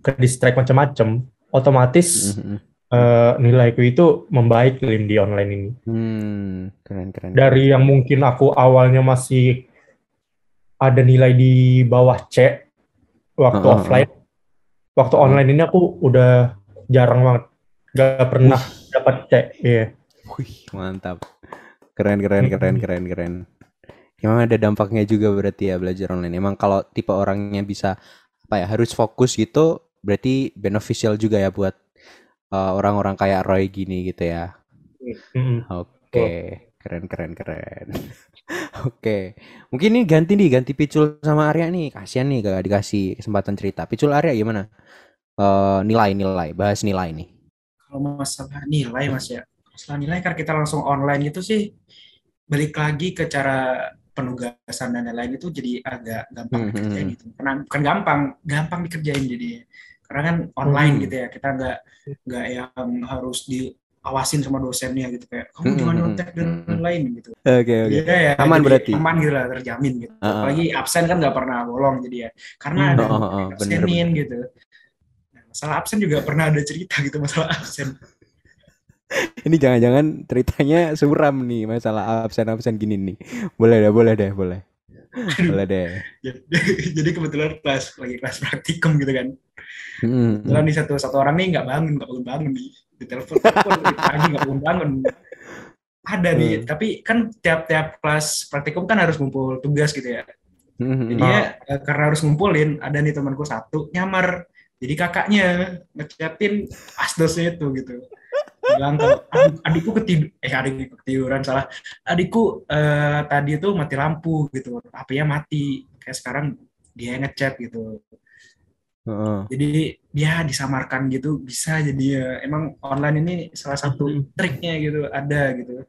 ke distract macam-macam, otomatis Mhm. Eh, nilaiku itu membaik Lim di online ini. Hmm, keren keren. Dari yang mungkin aku awalnya masih ada nilai di bawah C waktu Heeh. offline, waktu online ini aku udah jarang banget, nggak pernah dapat C. Iya. Wih, mantap. Keren keren keren keren keren. Emang ada dampaknya juga berarti ya belajar online. Emang kalau tipe orangnya bisa apa ya harus fokus gitu, berarti beneficial juga ya buat uh, orang-orang kayak Roy gini gitu ya. Mm-mm. Oke, Keren keren keren. <laughs> Oke. Mungkin ini ganti nih, ganti Picul sama Arya nih. Kasihan nih gak dikasih kesempatan cerita. Picul Arya gimana? Eh nilai-nilai, bahas nilai nih. Kalau masalah nilai mas ya, masalah nilai kan kita langsung online gitu sih, balik lagi ke cara penugasan dan lain-lain itu jadi agak gampang Hmm, dikerjain gitu. Karena bukan gampang, gampang dikerjain jadi. Karena kan online Hmm. gitu ya, kita nggak nggak yang harus diawasin sama dosennya gitu kayak kamu Hmm, jangan hmm, nyontek dan hmm. lain-lain gitu. Oke oke. Iya ya, Aman jadi berarti? Aman gitu lah, terjamin gitu. Ah. Apalagi absen kan nggak pernah bolong jadi ya. Karena Hmm, ada oh, oh, oh, bener, absenin gitu. Nah, masalah absen juga pernah ada cerita gitu masalah absen. <laughs> Ini jangan-jangan ceritanya suram nih masalah absen-absen gini nih. Boleh deh, boleh deh, boleh. Boleh deh. jadi <laughs> kebetulan kelas lagi kelas praktikum gitu kan. Hmm, Kebetulan nih satu satu orang nih nggak bangun, nggak bangun bangun nih. Di telepon, telepon pagi nggak bangun bangun. Ada nih, Hmm. tapi kan tiap-tiap kelas praktikum kan harus ngumpul tugas gitu ya. hmm, Jadi ya eh, karena harus ngumpulin, ada nih temanku satu nyamar. Jadi kakaknya ngechatin asdosnya itu gitu. Bilang kalau adik, adikku ketidur, eh adikku ketiduran salah. Adikku eh, tadi itu mati lampu gitu, HP-nya mati. Kayak sekarang dia yang ngechat gitu. Heeh. Jadi dia disamarkan gitu bisa jadi ya emang online ini salah satu triknya gitu ada gitu.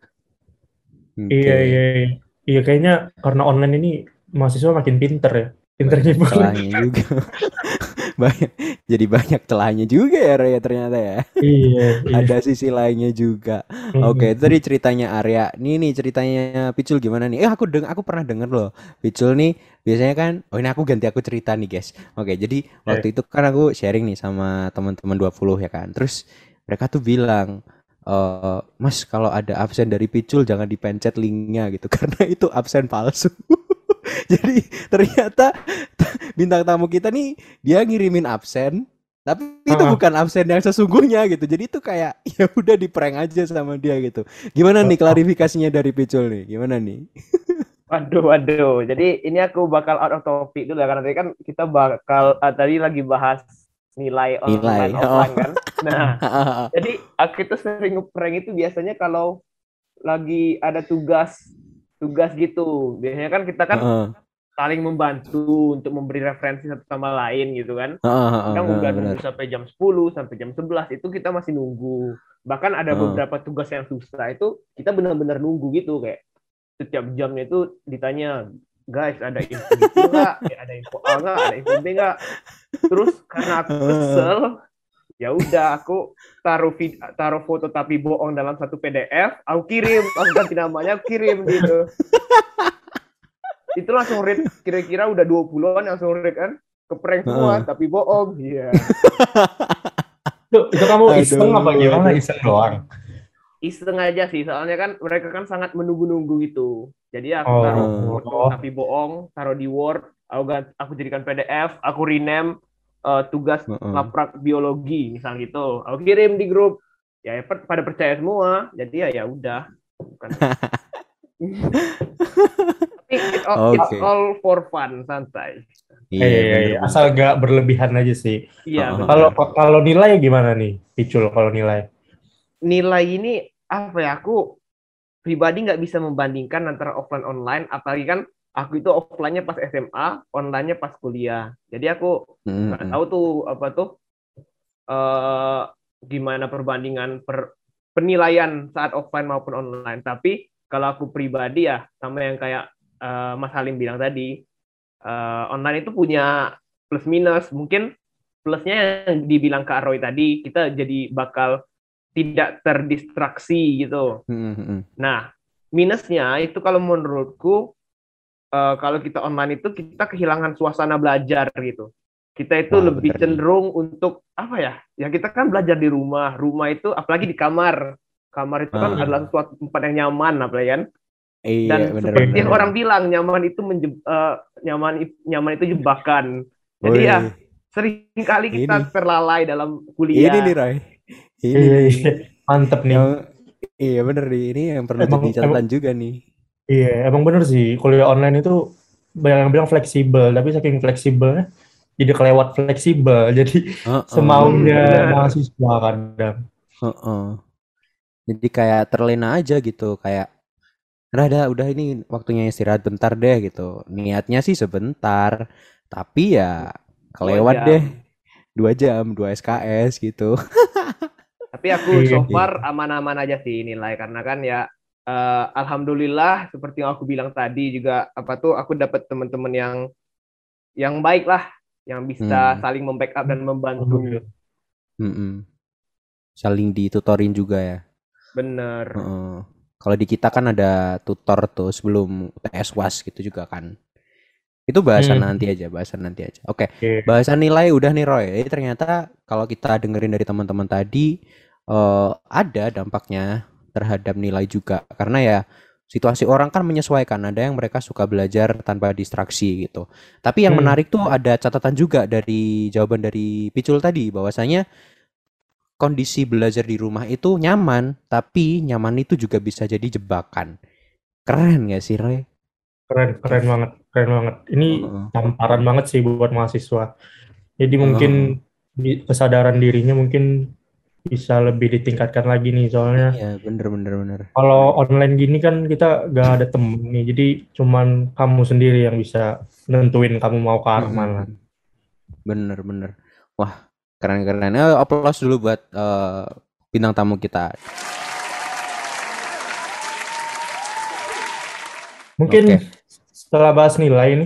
Oke. Iya, iya, iya. Iya, kayaknya karena online ini mahasiswa makin pinter ya. Pinter ngibul. celahnya juga <laughs> banyak jadi banyak celahnya juga ya Raya ternyata ya. Iya, iya. ada sisi lainnya juga. Hmm. oke tadi ceritanya Arya. Nih nih ceritanya Picul gimana nih? Eh aku deng aku pernah denger loh. Picul nih biasanya kan oh ini aku ganti aku cerita nih guys. Oke jadi waktu itu kan aku sharing nih sama teman-teman 20 ya kan? Terus mereka tuh bilang eh Mas kalau ada absen dari Picul jangan dipencet linknya gitu. <laughs> Karena itu absen palsu <laughs> jadi ternyata <laughs> bintang tamu kita nih dia ngirimin absen tapi itu Ah. bukan absen yang sesungguhnya gitu jadi itu kayak <laughs> ya udah di prank aja sama dia gitu gimana nih klarifikasinya dari Picul nih gimana nih Waduh, waduh. Jadi ini aku bakal out of topic dulu ya karena tadi kan kita bakal ah, tadi lagi bahas nilai Nilai, online oh. offline kan. Nah, jadi aku itu sering ngeprank itu biasanya kalau lagi ada tugas tugas gitu. Biasanya kan kita kan Heeh. saling membantu untuk memberi referensi satu sama lain gitu kan. Kadang heeh, udah nunggu sampai jam 10, sampai jam 11 itu kita masih nunggu. Bahkan ada Heeh. beberapa tugas yang susah itu kita benar-benar nunggu gitu kayak setiap jamnya itu ditanya guys ada info gitu nggak Ya, ada info A nggak ada info B nggak terus karena aku kesel ya udah aku taruh vid- taruh foto tapi bohong dalam satu PDF aku kirim aku ganti namanya aku kirim gitu itu langsung read kira-kira udah 20-an langsung read kan keprank semua Heeh. tapi bohong iya Itu, itu kamu iseng Aduh, apa gimana? Iseng doang. iseng aja sih soalnya kan mereka kan sangat menunggu-nunggu gitu jadi aku Oh. taruh foto tapi bohong taruh di Word aku aku jadikan PDF aku rename eh, tugas Heeh. laprak biologi misal gitu aku kirim di grup ya per- pada percaya semua jadi ya ya udah Bukan. <laughs> tapi it's all, it's Oke. all for fun santai Iya, iya, iya. bener, bener. Asal gak berlebihan aja sih. iya. Kalau kalau nilai gimana nih? Picul kalau nilai. nilai ini apa ya aku pribadi nggak bisa membandingkan antara offline online apalagi kan aku itu offline-nya pas SMA online-nya pas kuliah jadi aku Mm, nggak mm. tahu tuh apa tuh eh gimana perbandingan per penilaian saat offline maupun online tapi kalau aku pribadi ya sama yang kayak eh, Mas Halim bilang tadi eh, online itu punya plus minus mungkin plusnya yang dibilang Kak Roy tadi kita jadi bakal tidak terdistraksi gitu Mm, mm, mm. Nah, minusnya itu kalau menurutku eh, kalau kita online itu kita kehilangan suasana belajar gitu. Kita itu lebih bener cenderung untuk apa ya? Ya kita kan belajar di rumah. Rumah itu apalagi di kamar. Kamar itu kan Ah. adalah suatu tempat yang nyaman apalagi kan. Iya, Dan bener, seperti bener. yang orang bilang nyaman itu menje- eh, nyaman nyaman itu jebakan. Jadi Woi, ya sering kali kita Ini. terlalai dalam ini kuliah. nih Ray. Ini Iya, nih. iya. Mantep nih. Yang iya bener nih, ini yang perlu Emang- jadi catatan juga nih. Iya, emang bener sih. Kuliah online itu banyak yang bilang fleksibel, tapi saking fleksibelnya jadi kelewat fleksibel. <laughs> Jadi Heeh. semaunya bener. mahasiswa kadang. Heeh. Jadi kayak terlena aja gitu, kayak udah ada udah ini waktunya istirahat bentar deh gitu niatnya sih sebentar tapi ya kelewat jam. deh dua jam dua SKS gitu <laughs> Tapi aku Iya. so far aman-aman aja sih nilai karena kan ya eh, alhamdulillah seperti yang aku bilang tadi juga apa tuh aku dapat teman-teman yang yang baik lah yang bisa Hmm. saling membackup dan membantu. Mm-mm. saling ditutorin juga ya Bener. Heeh. kalau di kita kan ada tutor tuh sebelum UTS was gitu juga kan itu bahasan Hmm. nanti aja bahasan nanti aja oke Oke. bahasan nilai udah nih Roy Jadi ternyata kalau kita dengerin dari teman-teman tadi eh, ada dampaknya terhadap nilai juga karena ya situasi orang kan menyesuaikan ada yang mereka suka belajar tanpa distraksi gitu tapi yang Hmm. menarik tuh ada catatan juga dari jawaban dari Picul tadi bahwasanya kondisi belajar di rumah itu nyaman tapi nyaman itu juga bisa jadi jebakan keren gak sih Roy? Keren, keren banget, keren banget. Ini Heeh. tamparan banget sih buat mahasiswa. Jadi mungkin di- kesadaran dirinya mungkin bisa lebih ditingkatkan lagi nih soalnya Iya bener bener bener kalau online gini kan kita gak ada temen nih jadi cuman kamu sendiri yang bisa nentuin kamu mau ke arah mana Mm-mm. Bener bener. Wah keren keren. Eh, aplaus dulu buat eh, bintang tamu kita. mungkin Oke. setelah bahas nilai ini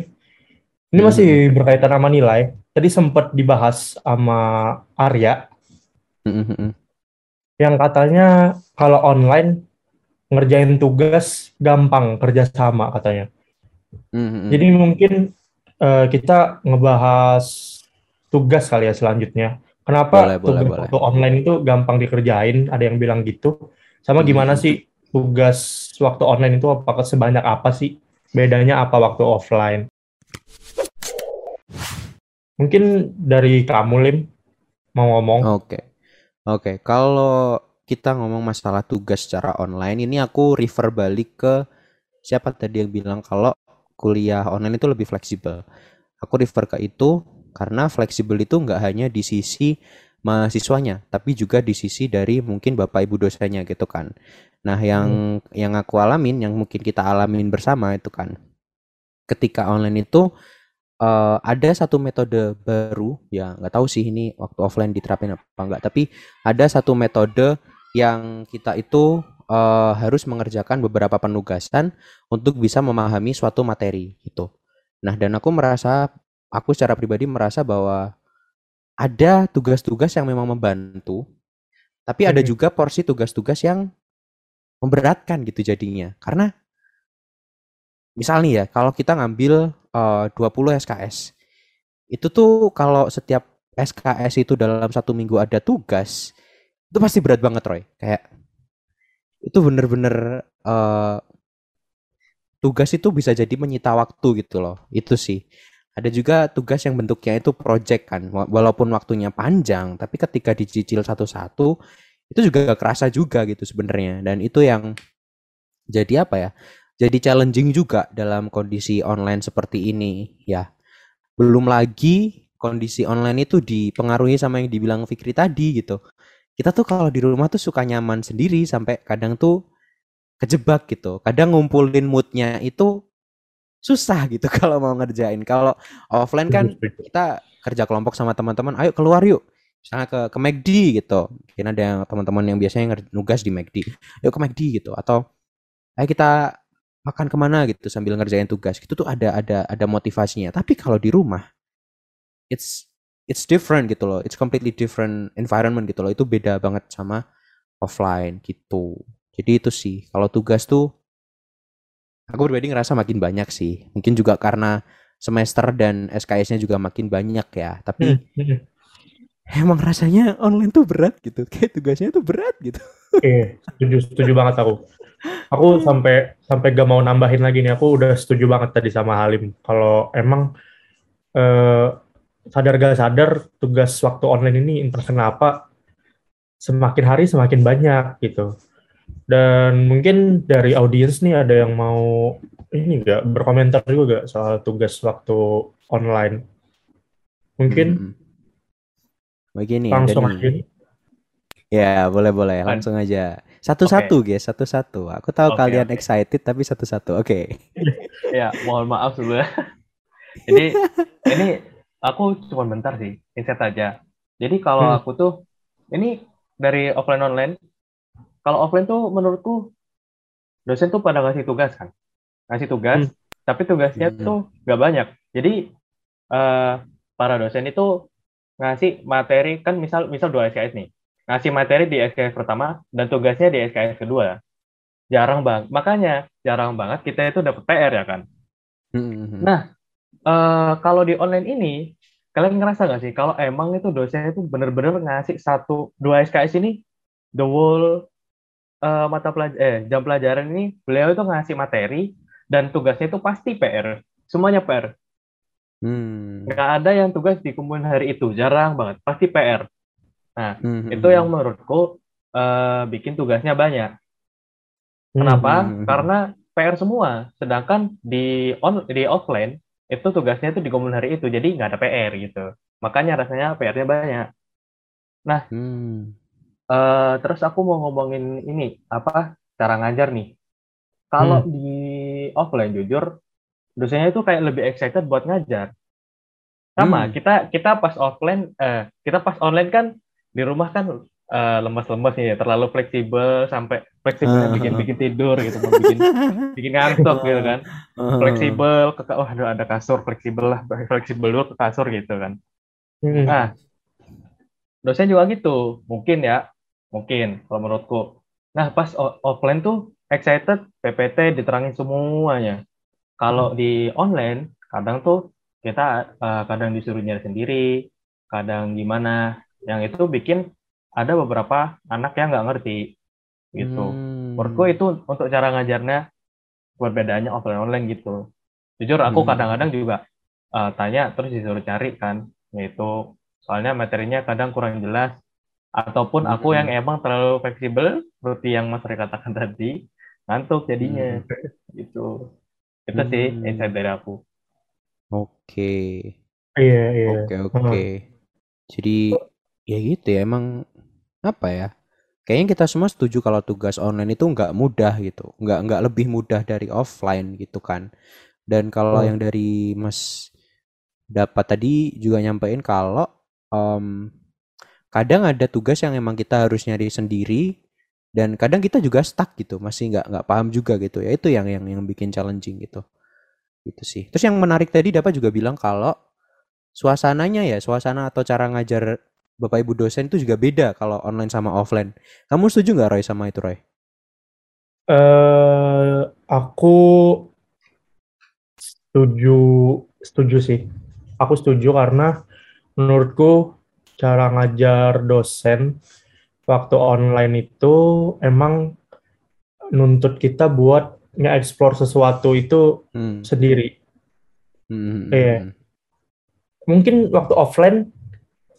ini Hmm. masih berkaitan sama nilai tadi sempat dibahas sama Arya Mm, mm, mm. yang katanya kalau online ngerjain tugas gampang kerjasama katanya Mm, mm, mm. Jadi mungkin eh, kita ngebahas tugas kali ya selanjutnya. Kenapa Boleh, boleh, tugas boleh. waktu online itu gampang dikerjain? Ada yang bilang gitu. Sama gimana Hmm. sih tugas waktu online itu apakah sebanyak apa sih? Bedanya apa waktu offline? Mungkin dari kamu Lim mau ngomong. Oke oke. Kalau kita ngomong masalah tugas secara online, ini aku refer balik ke siapa tadi yang bilang kalau kuliah online itu lebih fleksibel. Aku refer ke itu karena fleksibel itu nggak hanya di sisi mahasiswanya, tapi juga di sisi dari mungkin bapak ibu dosennya gitu kan. Nah, yang yang aku alamin, yang mungkin kita alamin bersama itu kan, ketika online itu eh, ada satu metode baru, ya nggak tahu sih ini waktu offline diterapin apa enggak, tapi ada satu metode yang kita itu eh, harus mengerjakan beberapa penugasan untuk bisa memahami suatu materi gitu. Nah, dan aku merasa, aku secara pribadi merasa bahwa ada tugas-tugas yang memang membantu, tapi ada juga porsi tugas-tugas yang memberatkan gitu jadinya. Karena misal nih ya, kalau kita ngambil eh, 20 SKS, itu tuh kalau setiap SKS itu dalam satu minggu ada tugas, itu pasti berat banget Roy. Kayak itu bener-bener eh, tugas itu bisa jadi menyita waktu gitu loh. Itu sih. Ada juga tugas yang bentuknya itu project kan, wa- walaupun waktunya panjang, tapi ketika dicicil satu-satu itu juga kerasa juga gitu sebenarnya. Dan itu yang jadi apa ya? Jadi challenging juga dalam kondisi online seperti ini ya. Belum lagi kondisi online itu dipengaruhi sama yang dibilang Fikri tadi gitu. Kita tuh kalau di rumah tuh suka nyaman sendiri sampai kadang tuh kejebak gitu. Kadang ngumpulin moodnya itu susah gitu <laughs> kalau mau ngerjain. Kalau offline kan kita kerja kelompok sama teman-teman, ayo keluar yuk. Misalnya ke ke McD gitu. Mungkin ada yang teman-teman yang biasanya nugas di McD. Yuk ke McD gitu atau ayo kita makan ke mana gitu sambil ngerjain tugas. Gitu tuh ada ada ada motivasinya. Tapi kalau di rumah it's it's different gitu loh. It's completely different environment gitu loh. Itu beda banget sama offline gitu. Jadi itu sih kalau tugas tuh aku pribadi ngerasa makin banyak sih. Mungkin juga karena semester dan SKS-nya juga makin banyak ya. Tapi Hmm, hmm. Emang rasanya online tuh berat gitu. Kayak tugasnya tuh berat gitu. Iya, setuju, setuju banget aku. Aku sampai sampai gak mau nambahin lagi nih. Aku udah setuju banget tadi sama Halim. Kalau emang eh, sadar gak sadar tugas waktu online ini entah kenapa semakin hari semakin banyak gitu. Dan mungkin dari audiens nih ada yang mau ini nggak berkomentar juga gak soal tugas waktu online? Mungkin Mm-mm. Begini langsung nih. aja. Ya, boleh boleh. Kan. Langsung aja. Satu-satu, guys, satu-satu. Aku tahu Oke, kalian oke. excited tapi satu-satu. Oke. <laughs> Ya, mohon maaf sebelumnya. <laughs> Jadi ini aku cuma bentar sih, insight aja. Jadi kalau Hmm. aku tuh ini dari offline online. Kalau offline tuh menurutku dosen tuh pada ngasih tugas kan, ngasih tugas, tapi tugasnya Hmm. tuh nggak banyak. Jadi eh, para dosen itu ngasih materi kan misal misal dua SKS nih, ngasih materi di SKS pertama dan tugasnya di SKS kedua. Jarang banget, makanya jarang banget kita itu dapat PR ya kan. Hmm. Nah, eh, kalau di online ini, kalian ngerasa nggak sih kalau emang itu dosen itu bener-bener ngasih satu dua SKS ini the whole eh, mata pelajaran eh jam pelajaran ini beliau itu ngasih materi dan tugasnya itu pasti PR, semuanya PR. Hmm. Nggak ada yang tugas dikumpulin hari itu, jarang banget, pasti PR. Hmm. Itu yang menurutku eh, bikin tugasnya banyak. Kenapa? Hmm. Karena PR semua. Sedangkan di on di offline itu tugasnya itu dikumpulin hari itu, jadi nggak ada PR gitu. Makanya rasanya PR-nya banyak. Hmm. Eh, terus aku mau ngomongin ini apa cara ngajar nih. Kalau Hmm. di offline jujur, dosennya itu kayak lebih excited buat ngajar. Sama Hmm. kita kita pas offline, eh, kita pas online kan di rumah kan eh, lemes-lemes nih, ya, terlalu fleksibel sampai fleksibelnya Ah. bikin-bikin tidur gitu, mau bikin <laughs> bikin ngantuk gitu kan. Fleksibel, ke, oh aduh ada kasur fleksibel lah, <laughs> fleksibel dulu ke kasur gitu kan. Hmm. Nah, dosen juga gitu, mungkin ya, mungkin kalau menurutku. Nah, pas offline tuh excited, PPT diterangin semuanya. Kalau di online, kadang tuh kita eh, kadang disuruh nyari sendiri, kadang gimana, yang itu bikin ada beberapa anak yang nggak ngerti gitu. Hmm. Menurutku itu untuk cara ngajarnya perbedaannya offline online gitu. Jujur aku Hmm. kadang-kadang juga uh, tanya terus disuruh cari kan, yaitu soalnya materinya kadang kurang jelas ataupun aku Hmm. yang emang terlalu fleksibel seperti yang Mas Ray katakan <laughs> tadi, ngantuk jadinya gitu. Itu sih Hmm. insight dari aku. Oke. Iya, iya. Oke, oke. Jadi ya gitu ya emang apa ya? Kayaknya kita semua setuju kalau tugas online itu nggak mudah gitu, nggak nggak lebih mudah dari offline gitu kan. Dan kalau Hmm. yang dari Mas dapat tadi juga nyampein kalau em, kadang ada tugas yang emang kita harus nyari sendiri dan kadang kita juga stuck gitu, masih nggak nggak paham juga gitu ya. Itu yang yang yang bikin challenging gitu. Itu sih. Terus yang menarik tadi dapat juga bilang kalau suasananya ya, suasana atau cara ngajar Bapak Ibu dosen itu juga beda kalau online sama offline. Kamu setuju nggak Roy sama itu Roy? Eh, aku setuju, setuju sih. Aku setuju karena menurutku cara ngajar dosen waktu online itu emang nuntut kita buat nge-explore sesuatu itu Hmm. sendiri. Hmm. Iya. Mungkin waktu offline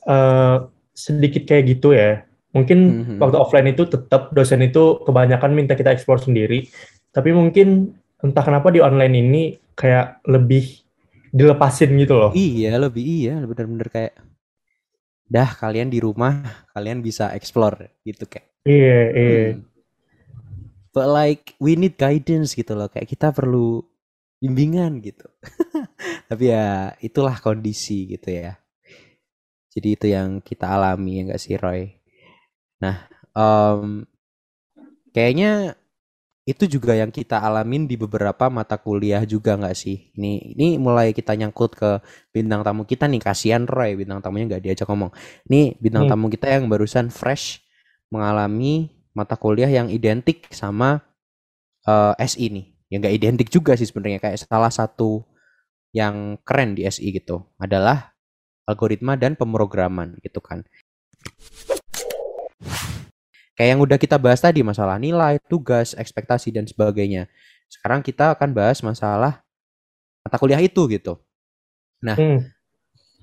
eh, sedikit kayak gitu ya. Mungkin Mhm. waktu offline itu tetap dosen itu kebanyakan minta kita explore sendiri. Tapi mungkin entah kenapa di online ini kayak lebih dilepasin gitu loh. Iya, lebih iya, bener-bener kayak dah kalian di rumah, kalian bisa explore gitu kayak. Iya, iya. Hmm. But like we need guidance gitu loh, kayak kita perlu bimbingan gitu. <laughs> Tapi ya itulah kondisi gitu ya. Jadi itu yang kita alami ya nggak sih Roy? Nah, em, kayaknya itu juga yang kita alamin di beberapa mata kuliah juga nggak sih? Ini ini mulai kita nyangkut ke bintang tamu kita nih, kasihan Roy bintang tamunya nggak diajak ngomong. Nih bintang Hmm. tamu kita yang barusan fresh mengalami mata kuliah yang identik sama eh, SI nih. Ya nggak identik juga sih sebenarnya kayak salah satu yang keren di SI gitu adalah algoritma dan pemrograman gitu kan. Kayak yang udah kita bahas tadi masalah nilai, tugas, ekspektasi dan sebagainya. Sekarang kita akan bahas masalah mata kuliah itu gitu. Hmm.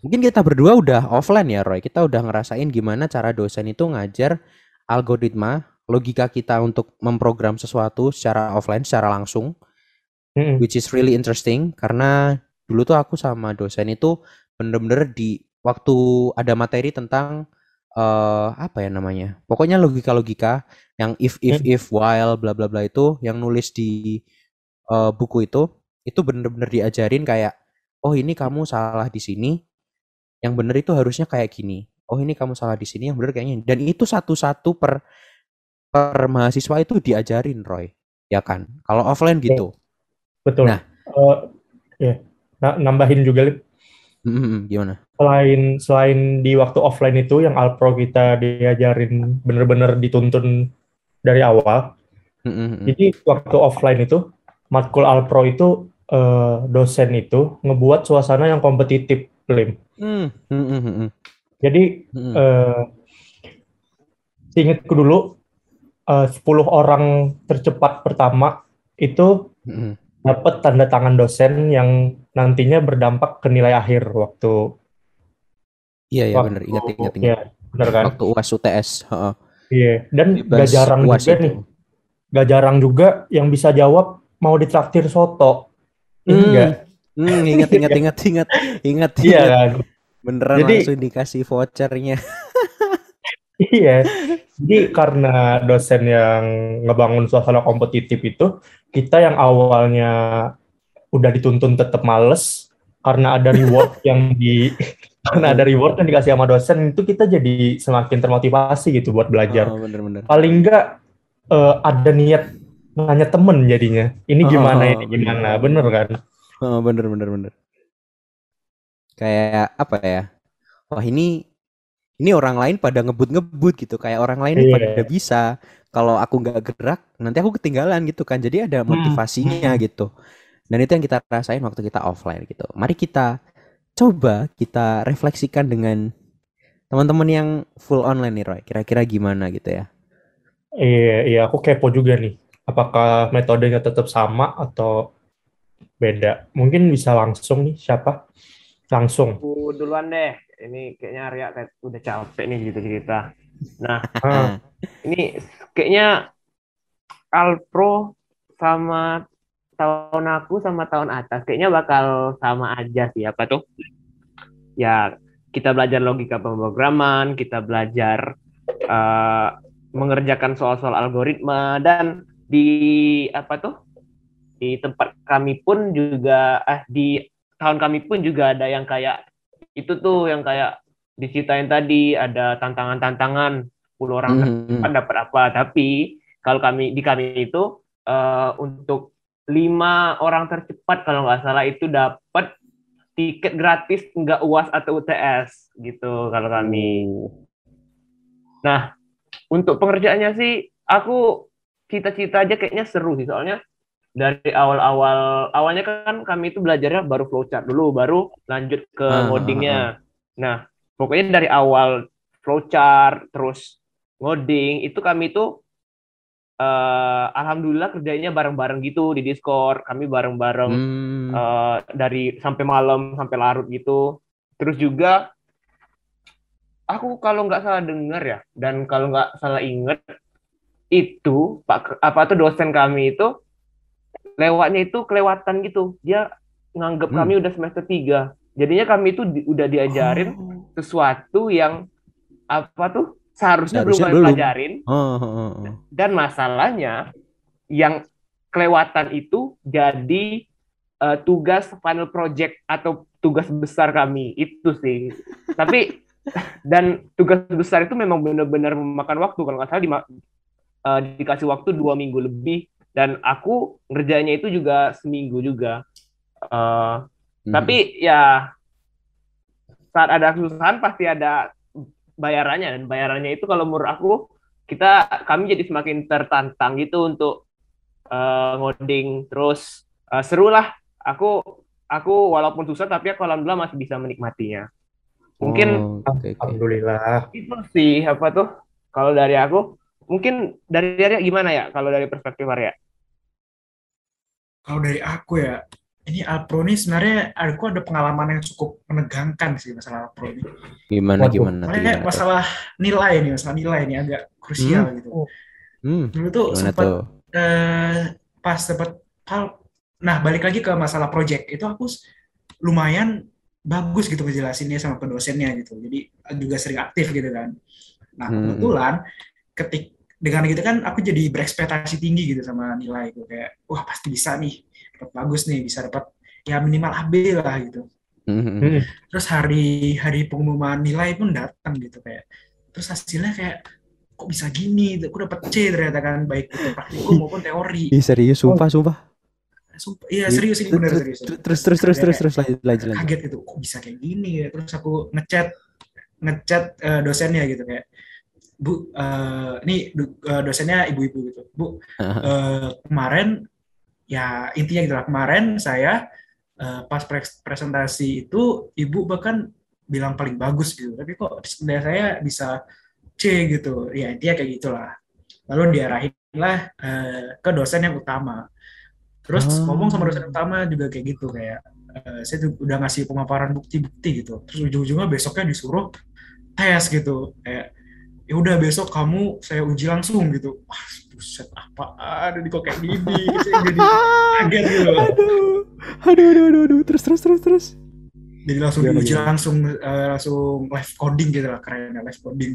Mungkin kita berdua udah offline ya Roy. Kita udah ngerasain gimana cara dosen itu ngajar algoritma, logika kita untuk memprogram sesuatu secara offline, secara langsung Mm-mm. which is really interesting karena dulu tuh aku sama dosen itu bener-bener di waktu ada materi tentang eh apa ya namanya? Pokoknya logika-logika yang if if Hmm. if while bla bla bla itu yang nulis di eh, buku itu itu bener-bener diajarin kayak oh ini kamu salah di sini, yang bener itu harusnya kayak gini. Oh ini kamu salah di sini, yang bener kayaknya. Dan itu satu-satu per per mahasiswa itu diajarin Roy, ya kan? Kalau offline gitu. Betul. Nah. Eh, ya. Nah, nambahin juga Lip. Hmm, gimana? Selain selain di waktu offline itu yang Alpro kita diajarin bener-bener dituntun dari awal. Hmm, hmm, hmm. Jadi waktu offline itu matkul Alpro itu eh, dosen itu ngebuat suasana yang kompetitif, Lim. Hmm, hmm, hmm, hmm, hmm. Jadi Hmm. eh ingatku dulu eh, 10 orang tercepat pertama itu Hmm. dapat tanda tangan dosen yang nantinya berdampak ke nilai akhir waktu Iya ya bener ingat ingat ingat. ya, bener kan? Waktu UAS UTS, heeh. Iya, dan gak Bebas jarang UAS juga itu. nih, gak jarang juga yang bisa jawab mau ditraktir soto. Ini Hmm. enggak. Hmm, ingat ingat <laughs> ingat ingat ingat Iya kan? Beneran Jadi- langsung dikasih vouchernya. <laughs> Iya. Jadi karena dosen yang ngebangun suasana kompetitif itu, kita yang awalnya udah dituntun tetap males karena ada reward <laughs> yang di karena ada reward yang dikasih sama dosen itu kita jadi semakin termotivasi gitu buat belajar. Oh, bener-bener. Paling enggak eh, ada niat nanya temen jadinya. Ini Oh, gimana, oh, ini bener. gimana, bener kan? Oh, bener bener bener. Kayak apa ya? Wah ini ini orang lain pada ngebut-ngebut gitu. Kayak orang lain Iya. pada bisa. Kalau aku nggak gerak, nanti aku ketinggalan gitu kan. Jadi ada Hmm, motivasinya gitu. Dan itu yang kita rasain waktu kita offline gitu. Mari kita coba kita refleksikan dengan teman-teman yang full online nih Roy. Kira-kira gimana gitu ya? Iya, iya, aku kepo juga nih. Apakah metodenya tetap sama atau beda? Mungkin bisa langsung nih, siapa? Langsung. Aku duluan deh. Ini kayaknya Arya kayak udah capek nih gitu cerita. Nah, <laughs> Ah, ini kayaknya Alpro sama tahun aku sama tahun atas kayaknya bakal sama aja sih apa tuh? Ya kita belajar logika pemrograman kita belajar eh, mengerjakan soal-soal algoritma dan di apa tuh? Di tempat kami pun juga eh di tahun kami pun juga ada yang kayak itu tuh yang kayak diceritain tadi ada tantangan-tantangan 10 orang Hmm, kan dapat apa. Tapi kalau kami di kami itu eh, untuk lima orang tercepat kalau nggak salah itu dapat tiket gratis nggak uas atau UTS gitu kalau kami. Nah untuk pengerjaannya sih aku cita-cita aja kayaknya seru sih. Soalnya dari awal-awal awalnya kan kami itu belajarnya baru flowchart dulu baru lanjut ke Ah, ngodingnya. nah pokoknya dari awal flowchart terus ngoding itu kami tuh eh, alhamdulillah kerjanya bareng-bareng gitu di Discord. Kami bareng-bareng Hmm. eh, dari sampai malam sampai larut gitu. Terus juga aku kalau nggak salah dengar ya dan kalau nggak salah inget itu pak apa tuh dosen kami itu lewatnya itu kelewatan gitu. Dia nganggep Hmm. kami udah semester 3 jadinya kami itu di- udah diajarin sesuatu yang apa tuh seharusnya, belum Seharusnya belum. pelajarin Oh, oh, oh, oh. dan masalahnya yang kelewatan itu jadi eh, tugas final project atau tugas besar kami itu sih. <laughs> Tapi dan tugas besar itu memang benar-benar memakan waktu kalau nggak salah di, dikasih waktu dua minggu lebih dan aku ngerjainnya itu juga seminggu juga. Eh, Hmm. Tapi ya saat ada kesusahan pasti ada bayarannya dan bayarannya itu kalau menurut aku kita kami jadi semakin tertantang gitu untuk eh, ngoding terus eh, seru lah aku aku walaupun susah tapi aku alhamdulillah masih bisa menikmatinya mungkin Oh, oke, oke. Alhamdulillah. itu sih apa tuh kalau dari aku mungkin dari Arya gimana ya kalau dari perspektif Arya Kalau dari aku ya, ini Alpro ini sebenarnya aku ada pengalaman yang cukup menegangkan sih masalah Alpro ini. Gimana Waduh. gimana tuh, Makanya masalah nilai nih, masalah nilai ini agak krusial gitu. Hmm, Dulu tuh sempat tuh? eh, pas dapat hal, nah balik lagi ke masalah project itu aku lumayan bagus gitu ngejelasinnya sama ke dosennya gitu. Jadi juga sering aktif gitu kan. Nah, Hmm. kebetulan ketik dengan gitu kan aku jadi berekspektasi tinggi gitu sama nilai gue kayak wah pasti bisa nih dapat bagus nih bisa dapat ya minimal AB lah gitu. Mhm. Hmm. terus hari hari pengumuman nilai pun datang gitu kayak terus hasilnya kayak kok bisa gini? Aku dapat C ternyata kan baik itu praktikum <laughs> maupun teori. Ih serius sumpah sumpah. Sumpah, iya serius ini bener serius. Terus terus terus terus terus terus lanjut lanjut kaget gitu kok bisa kayak gini? Ya terus aku ngechat ngechat eh, dosennya gitu kayak bu eh, ini eh, dosennya ibu-ibu gitu. Bu eh, kemarin ya intinya gitu lah kemarin saya eh, pas pres- presentasi itu ibu bahkan bilang paling bagus gitu. Tapi kok sebenarnya saya bisa C gitu. Ya intinya kayak gitulah. Lalu diarahin lah eh, ke dosen yang utama. Terus Ah. ngomong sama dosen utama juga kayak gitu kayak eh, saya tuh udah ngasih pemaparan bukti-bukti gitu. Terus ujung-ujungnya besoknya disuruh tes gitu. Kayak ya udah besok kamu saya uji langsung gitu wah buset apa ada di kok kayak gini saya jadi kaget gitu Aduh. Aduh aduh aduh aduh terus terus terus terus. jadi langsung Gimana, diuji gimana? langsung eh, langsung live coding gitu lah keren live coding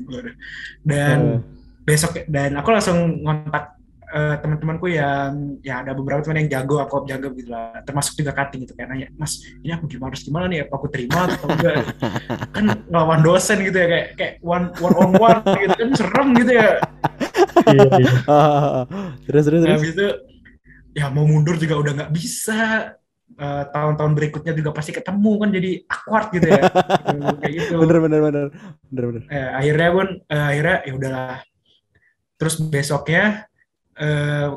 dan Eh. besok dan aku langsung ngontak eh, teman-temanku yang ya ada beberapa teman yang jago aku jago gitu lah. Termasuk juga cutting gitu kayak nanya mas ini aku gimana harus gimana nih? Apa aku terima atau enggak? <laughs> Kan lawan dosen gitu ya kayak kayak one one on one gitu kan serem gitu ya. Iya, iya. <laughs> Terus terus terus. habis itu ya mau mundur juga udah nggak bisa. Eh, tahun-tahun berikutnya juga pasti ketemu kan jadi awkward gitu ya. Gitu, <laughs> kayak gitu. Bener bener bener. Bener bener. Eh, akhirnya pun eh, akhirnya ya udahlah. Terus besoknya eh,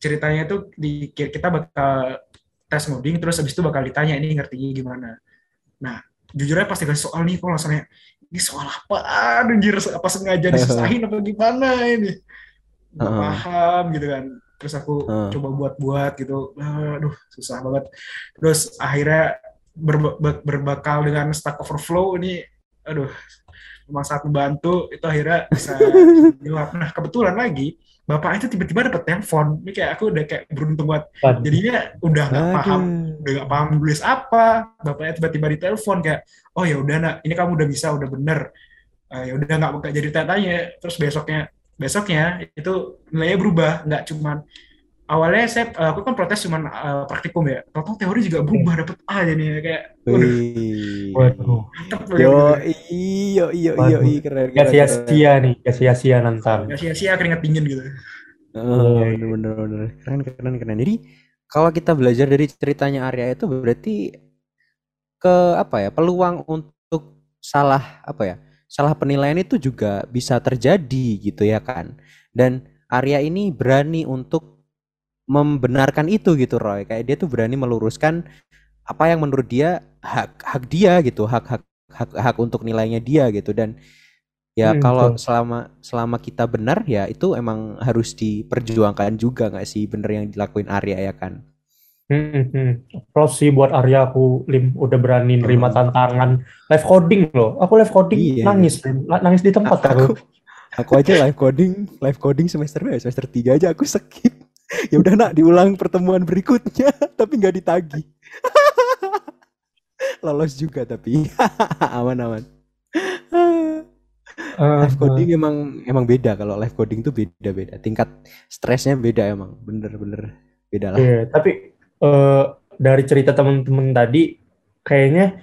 ceritanya itu di kita bakal tes ngoding terus habis itu bakal ditanya ini ngertinya gimana? Nah jujur aja pas dikasih soal nih kok langsung kayak ini soal apa? Anjir apa sengaja disusahin apa gimana ini? Nggak Heeh. paham gitu kan. Terus aku Heeh. coba buat-buat gitu. Aduh susah banget. Terus akhirnya berbe- be- berbekal dengan Stack Overflow ini aduh memang sangat membantu. Itu akhirnya bisa <laughs> jawab nah kebetulan lagi bapak itu tiba-tiba dapat telepon ini kayak aku udah kayak beruntung banget. Jadinya udah nggak paham udah nggak paham nulis apa. Bapaknya tiba-tiba ditelepon kayak oh ya udah nak. Ini kamu udah bisa udah bener. Eh, ya udah nggak nggak jadi tanya terus besoknya besoknya itu nilainya berubah. Nggak cuman awalnya saya eh, aku kan protes cuman eh, praktikum ya. Total teori juga berubah dapet A jadi kayak waduh Yo iyo iyo iyo keren Gak keren. sia-sia nih, gak sia-sia nantang. nggak sia-sia keringet dingin gitu. Oh, bener bener bener. Keren keren keren. Jadi kalau kita belajar dari ceritanya Arya itu berarti ke apa ya peluang untuk salah apa ya salah penilaian itu juga bisa terjadi gitu ya kan. Dan Arya ini berani untuk membenarkan itu gitu Roy. Kayak dia tuh berani meluruskan apa yang menurut dia hak hak dia gitu, hak hak hak hak untuk nilainya dia gitu dan ya Hmm, kalau betul. selama selama kita benar ya itu emang harus diperjuangkan juga nggak sih bener yang dilakuin Arya ya kan? Hmm, hmm. Plus sih buat Arya aku Lim udah berani nerima Hmm. tantangan live coding loh. Aku live coding Iya, nangis, Lim. La- nangis di tempat aku. aku aku aja live coding live coding semester ya? semester 3 aja aku skip ya udah nak diulang pertemuan berikutnya <laughs> tapi nggak ditagi. <laughs> Lolos juga tapi. <laughs> Aman aman. Eh, live coding emang emang beda. Kalau live coding tuh beda beda tingkat stresnya beda emang. Bener bener. Beda lah. Iya, tapi eh, dari cerita teman-teman tadi kayaknya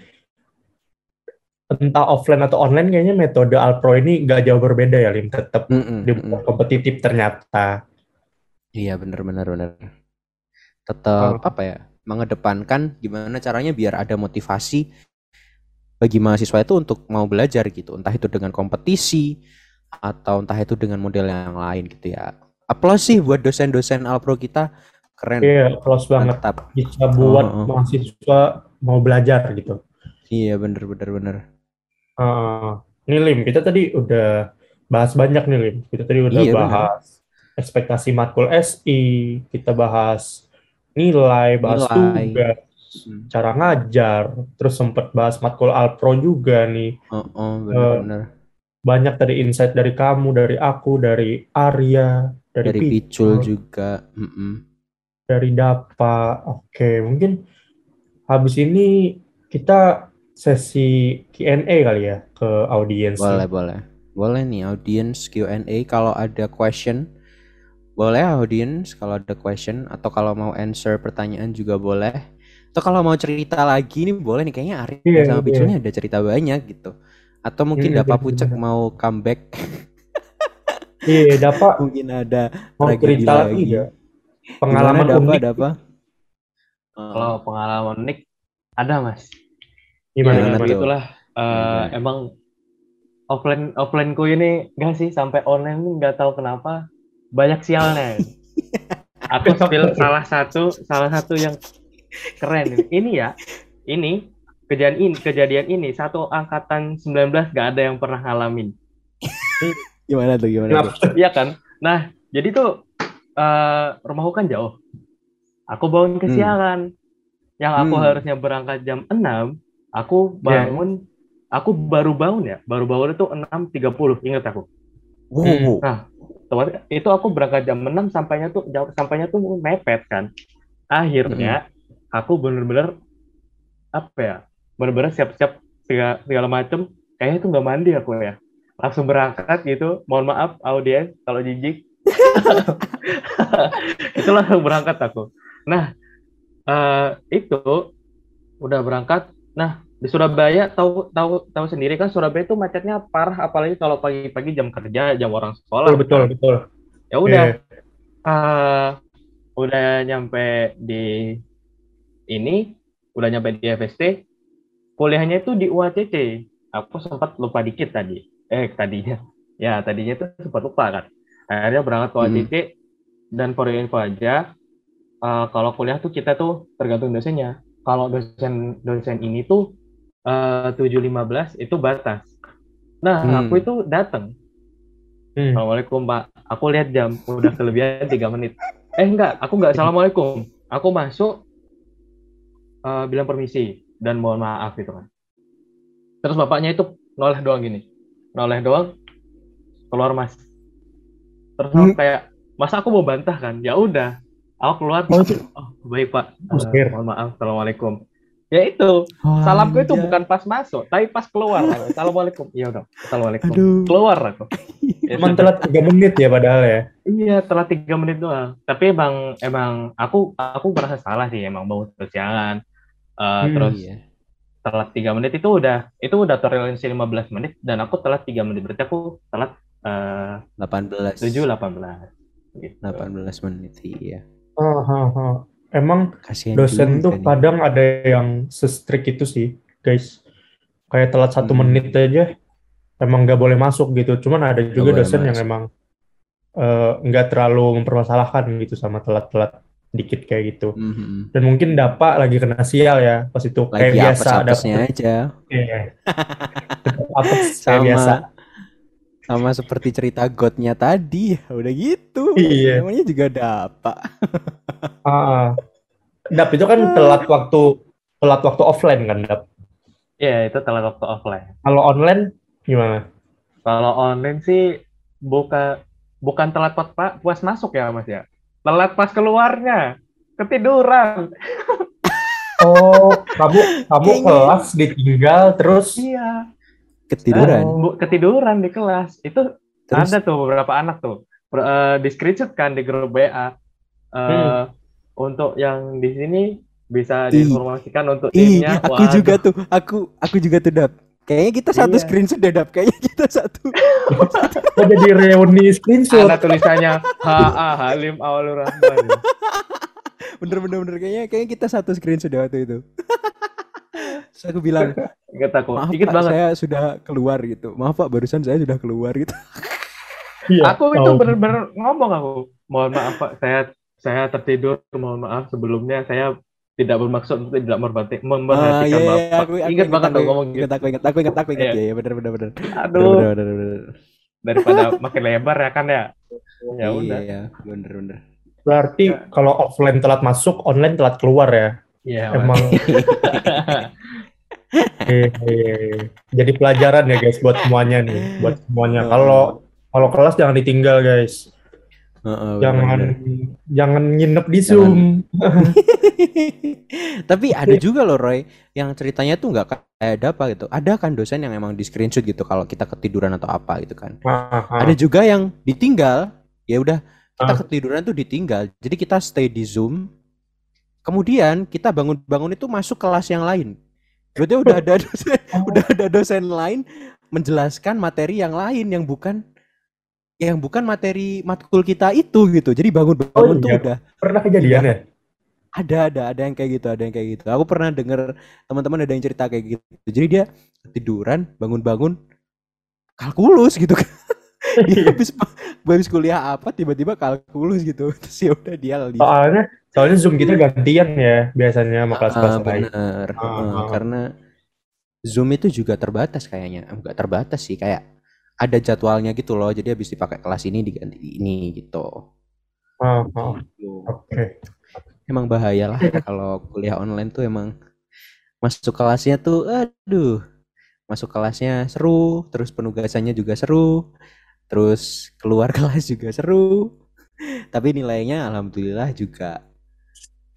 entah offline atau online kayaknya metode Alpro ini gak jauh berbeda ya Lim, tetap Mm-mm, dibuat mm-mm. kompetitif ternyata. Iya bener bener bener. Tetap apa ya mengedepankan gimana caranya biar ada motivasi bagi mahasiswa itu untuk mau belajar gitu. Entah itu dengan kompetisi atau entah itu dengan model yang lain gitu ya. Aplaus sih buat dosen-dosen Alpro kita keren. Iya, close banget. Mantap. Bisa buat Oh, oh. mahasiswa mau belajar gitu. Iya bener bener bener. Heeh. Nih Lim, kita tadi udah bahas banyak nih Lim. Kita tadi udah Iya, benar. bahas ekspektasi matkul SI, kita bahas nilai, bahas Nilai. tugas, Hmm. cara ngajar, terus sempet bahas matkul Alpro juga nih. Oh, oh bener bener. Banyak tadi insight dari kamu, dari aku, dari Arya, dari, Dari Picul, Picul juga. Mm-mm. dari Dapa. Oke, mungkin habis ini kita sesi Q&A kali ya ke audiens. Boleh, boleh. Boleh nih audience Q&A kalau ada question. Boleh audience kalau ada question atau kalau mau answer pertanyaan juga boleh. Atau kalau mau cerita lagi nih boleh nih kayaknya Arif Iya, sama. Picul nih ada cerita banyak gitu. Atau mungkin Iya, Dapa bener-bener. Pucek mau comeback, Iya, dapat <laughs> mungkin ada mau cerita lagi lagi. ya. Pengalaman Gimana, Dapa, unik. Dapa? Kalau pengalaman unik ada mas. Gimana, Gimana ya, tuh? begitulah. Eh, Gimana? emang offline offlineku ini enggak sih sampai online nggak tahu kenapa banyak sialnya. <laughs> Aku spill salah satu salah satu yang keren ini. Ya, ini kejadian ini kejadian ini satu angkatan 19 gak ada yang pernah ngalamin. <laughs> Gimana tuh? Gimana tuh? Iya kan? Nah, jadi tuh eh rumahku kan jauh. Aku bangun kesiangan. Yang aku Hmm. harusnya berangkat jam 6, aku bangun aku baru bangun ya. Baru bangun itu 6.30, ingat aku. Wow. Otomatis- itu aku berangkat jam 6 sampainya tuh jauh sampainya tuh mepet kan. Akhirnya aku bener-bener apa ya? Bener-bener siap-siap segala, segala macem. Kayaknya itu nggak mandi aku ya. Langsung berangkat gitu. Mohon maaf audiens kalau jijik. <laughs> itu langsung berangkat aku. Nah, eh, itu udah berangkat. Nah, di Surabaya tahu tahu tahu sendiri kan Surabaya itu macetnya parah apalagi kalau pagi-pagi jam kerja, jam orang sekolah. Betul, betul, betul. Ya udah, Iya. eh, udah nyampe di ini, udah nyampe di FST, kuliahnya itu di UACC. Aku sempat lupa dikit tadi. Eh, tadinya. <laughs> Ya, tadinya itu sempat lupa kan. Akhirnya berangkat ke UACC, dan for info aja, eh, kalau kuliah tuh kita tuh tergantung dosennya. Kalau dosen dosen ini tuh eh, 7.15 itu batas. Nah, Hmm. aku itu datang. Hmm. Assalamualaikum Pak. Aku lihat jam udah kelebihan tiga menit. Eh enggak, aku enggak assalamualaikum. Aku masuk eh, bilang permisi dan mohon maaf gitu kan. Terus bapaknya itu noleh doang gini, noleh doang, keluar mas. Terus aku Hmm. kayak, masa aku mau bantah kan? Ya udah, aku keluar. Oh, Oh, baik pak, Musir. mohon maaf, assalamualaikum. Ya itu, salamku itu bukan pas masuk, tapi pas keluar. <laughs> Assalamualaikum. Iya udah, assalamualaikum. Aduh. Keluar aku. <laughs> Ya sudah. telat 3 menit ya padahal ya. Iya, telat tiga menit doang. Tapi emang emang aku aku merasa salah sih emang bangun kesiangan. Eh, Hmm. Terus Iya. telat tiga menit itu udah itu udah toleransi 15 menit dan aku telat tiga menit berarti aku telat eh 18. 7 18 gitu. 18 menit iya. Ah, ah, ah. Emang Kasihan dosen tuh nih. kadang ada yang se-strict itu sih, guys. Kayak telat satu Hmm. menit aja, emang nggak boleh masuk gitu. Cuman ada juga boleh dosen yang masuk. emang eh, nggak terlalu mempermasalahkan gitu sama telat-telat dikit kayak gitu. Mhm. Dan mungkin Dapa lagi kena sial ya pas itu kayak Lagi biasa ada aja. Iya. <laughs> Tetap apes kayak biasa. Sama seperti cerita godnya tadi, udah gitu. Iya. Namanya juga Dapa. <laughs> Ah, ah. Dap itu kan telat waktu telat waktu offline kan, Dap. Iya, itu telat waktu offline. Kalau online gimana? Kalau online sih bukan bukan telat pas, pas masuk ya Mas ya. Telat pas keluarnya. Ketiduran. <laughs> Oh, kamu kamu Kayaknya- kelas ditinggal terus Iya. Ketiduran. Bu- ketiduran di kelas. Itu Terus ada tuh beberapa anak tuh Ber- eh, di screenshot kan di grup WA Eh, untuk yang di sini bisa Ih. diinformasikan untuk Ih, timnya aku Waduh. juga tuh. Aku aku juga tuh Dap. Kayaknya kita satu Iya. screenshot deh Dap. Kayaknya kita satu. <laughs> kok jadi reuni screenshot. ada tulisannya HA Halim Awalur Rahman <laughs> Bener bener bener kayaknya kayaknya kita satu screenshot deh waktu itu. <laughs> Terus aku bilang, <laughs> ingat aku maaf ingat Pak, banget saya sudah keluar gitu. Maaf Pak, barusan saya sudah keluar gitu. Iya, aku itu tahu. bener-bener ngomong aku mohon maaf pak saya saya tertidur mohon maaf sebelumnya saya tidak bermaksud untuk tidak memperhati Ah, memperhatikan iya, iya, bapak aku, aku ingat banget aku ngomong gitu ingat, aku ingat, aku ingat, aku ingat, Iya. ya, ya, bener, bener, aduh bener, bener, bener. daripada makin lebar ya kan ya ya udah Iya, bener, bener. Berarti kalau offline telat masuk, online telat keluar ya. Iya, Emang <laughs> <laughs> Eh, eh, jadi pelajaran ya guys buat semuanya nih, buat semuanya. Kalau kalau kelas jangan ditinggal guys. Heeh, Jangan bener-bener. jangan nginep di Zoom. <laughs> Tapi <laughs> ada juga loh Roy yang ceritanya tuh nggak kayak ada apa gitu. Ada kan dosen yang emang di screenshot gitu kalau kita ketiduran atau apa gitu kan. Ah. Ada juga yang ditinggal. Ya udah kita Ah. ketiduran tuh ditinggal. Jadi kita stay di Zoom. Kemudian kita bangun-bangun itu masuk kelas yang lain. Berarti udah ada dosen, udah ada dosen lain menjelaskan materi yang lain yang bukan yang bukan materi matkul kita itu gitu. Jadi bangun-bangun Oh, tuh iya. udah Pernah kejadian ya? ada ada ada yang kayak gitu ada yang kayak gitu aku pernah denger teman-teman ada yang cerita kayak gitu jadi dia tiduran bangun-bangun kalkulus gitu kan <laughs> dia habis habis kuliah apa tiba-tiba kalkulus gitu <laughs> terus ya udah dia Soalnya soalnya Zoom kita gantian ya biasanya sama kelas-kelas Ah, lain. bener Ah, ah. karena Zoom itu juga terbatas kayaknya enggak terbatas sih kayak ada jadwalnya gitu loh jadi habis dipakai kelas ini diganti ini gitu. Gitu. Oke. emang bahaya lah kalau kuliah online tuh emang masuk kelasnya tuh aduh masuk kelasnya seru terus penugasannya juga seru terus keluar <laughs> kelas juga seru tapi nilainya alhamdulillah juga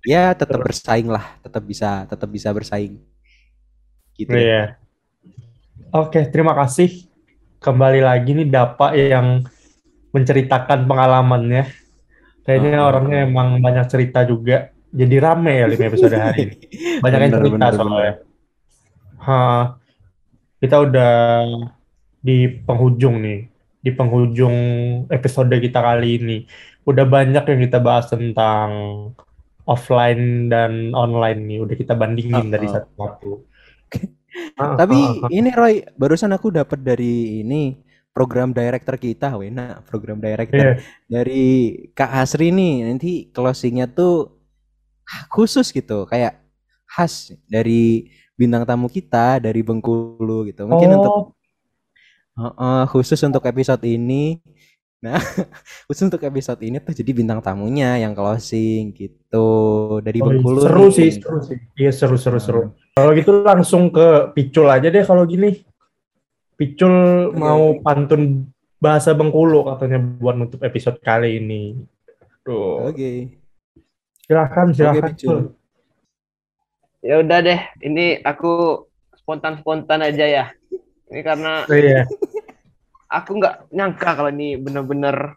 ya tetap bersaing lah tetap bisa tetap bisa bersaing gitu ya. Oke, terima kasih. Kembali lagi nih Dapa yang menceritakan pengalamannya. Kayaknya Ah. orangnya emang banyak cerita juga. Jadi rame ya lima episode hari ini. <laughs> Banyak yang Bener, cerita bener, soalnya. Hah, kita udah di penghujung nih. Di penghujung episode kita kali ini. Udah banyak yang kita bahas tentang offline dan online nih. Udah kita bandingin Ah, dari ah. Ah, <laughs> Tapi ah, ah. ini Roy, barusan aku dapat dari ini program director kita, Wena, program director Iya. dari Kak Asri nih. Nanti closingnya tuh khusus gitu, kayak khas dari bintang tamu kita dari Bengkulu gitu. Mungkin Oh, untuk Heeh, khusus untuk episode ini. Nah, <laughs> khusus untuk episode ini tuh jadi bintang tamunya yang closing gitu dari Oh, Bengkulu. seru sih, seru sih. Iya seru seru seru. Kalau gitu langsung ke Picul aja deh kalau gini. Picul mau pantun bahasa Bengkulu katanya buat nutup episode kali ini. Tuh, Oke. silakan silakan. Picul. Ya udah deh, ini aku spontan-spontan aja ya. Ini karena Oh, Iya. aku nggak nyangka kalau ini bener-bener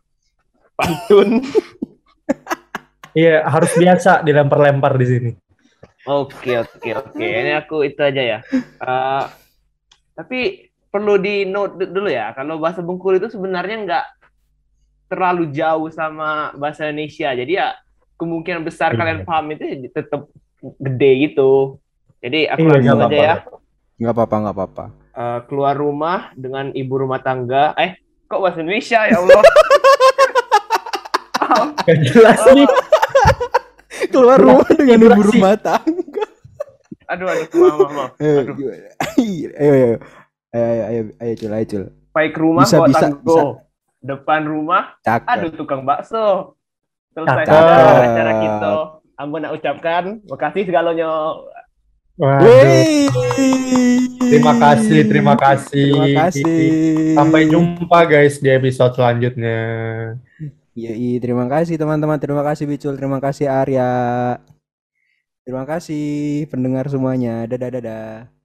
pantun. Iya, harus biasa dilempar-lempar di sini. Oke, oke, oke. Ini aku itu aja ya. Eh, tapi perlu di note du- dulu ya, kalau bahasa Bengkulu itu sebenarnya nggak terlalu jauh sama bahasa Indonesia. Jadi ya kemungkinan besar Iya. kalian paham itu tetap gede gitu. Jadi aku Iya, langsung aja ya. apa-apa. Nggak apa-apa, nggak apa-apa. Eh, keluar rumah dengan ibu rumah tangga. Eh, kok bahasa Indonesia ya Allah? <laughs> Gak jelas nih. Keluar rumah dengan ibu rumah tangga. Aduh, aduh, maaf, maaf, maaf. Ayo, Aduh. Ayo, ayo, ayo, ayo, ayo, ayo, ayo, cul, ayo, cul. Baik rumah Bisa, bawa bisa, tanggo. bisa. Depan rumah Cakep. Aduh tukang bakso. Selesai acara kita. Ampun nak ucapkan, makasih segalanya. Waduh. Terima kasih, terima kasih. Terima kasih. Sampai jumpa guys di episode selanjutnya. Yoi, terima kasih teman-teman, terima kasih Bicul, terima kasih Arya. Terima kasih pendengar semuanya. Dadah dadah.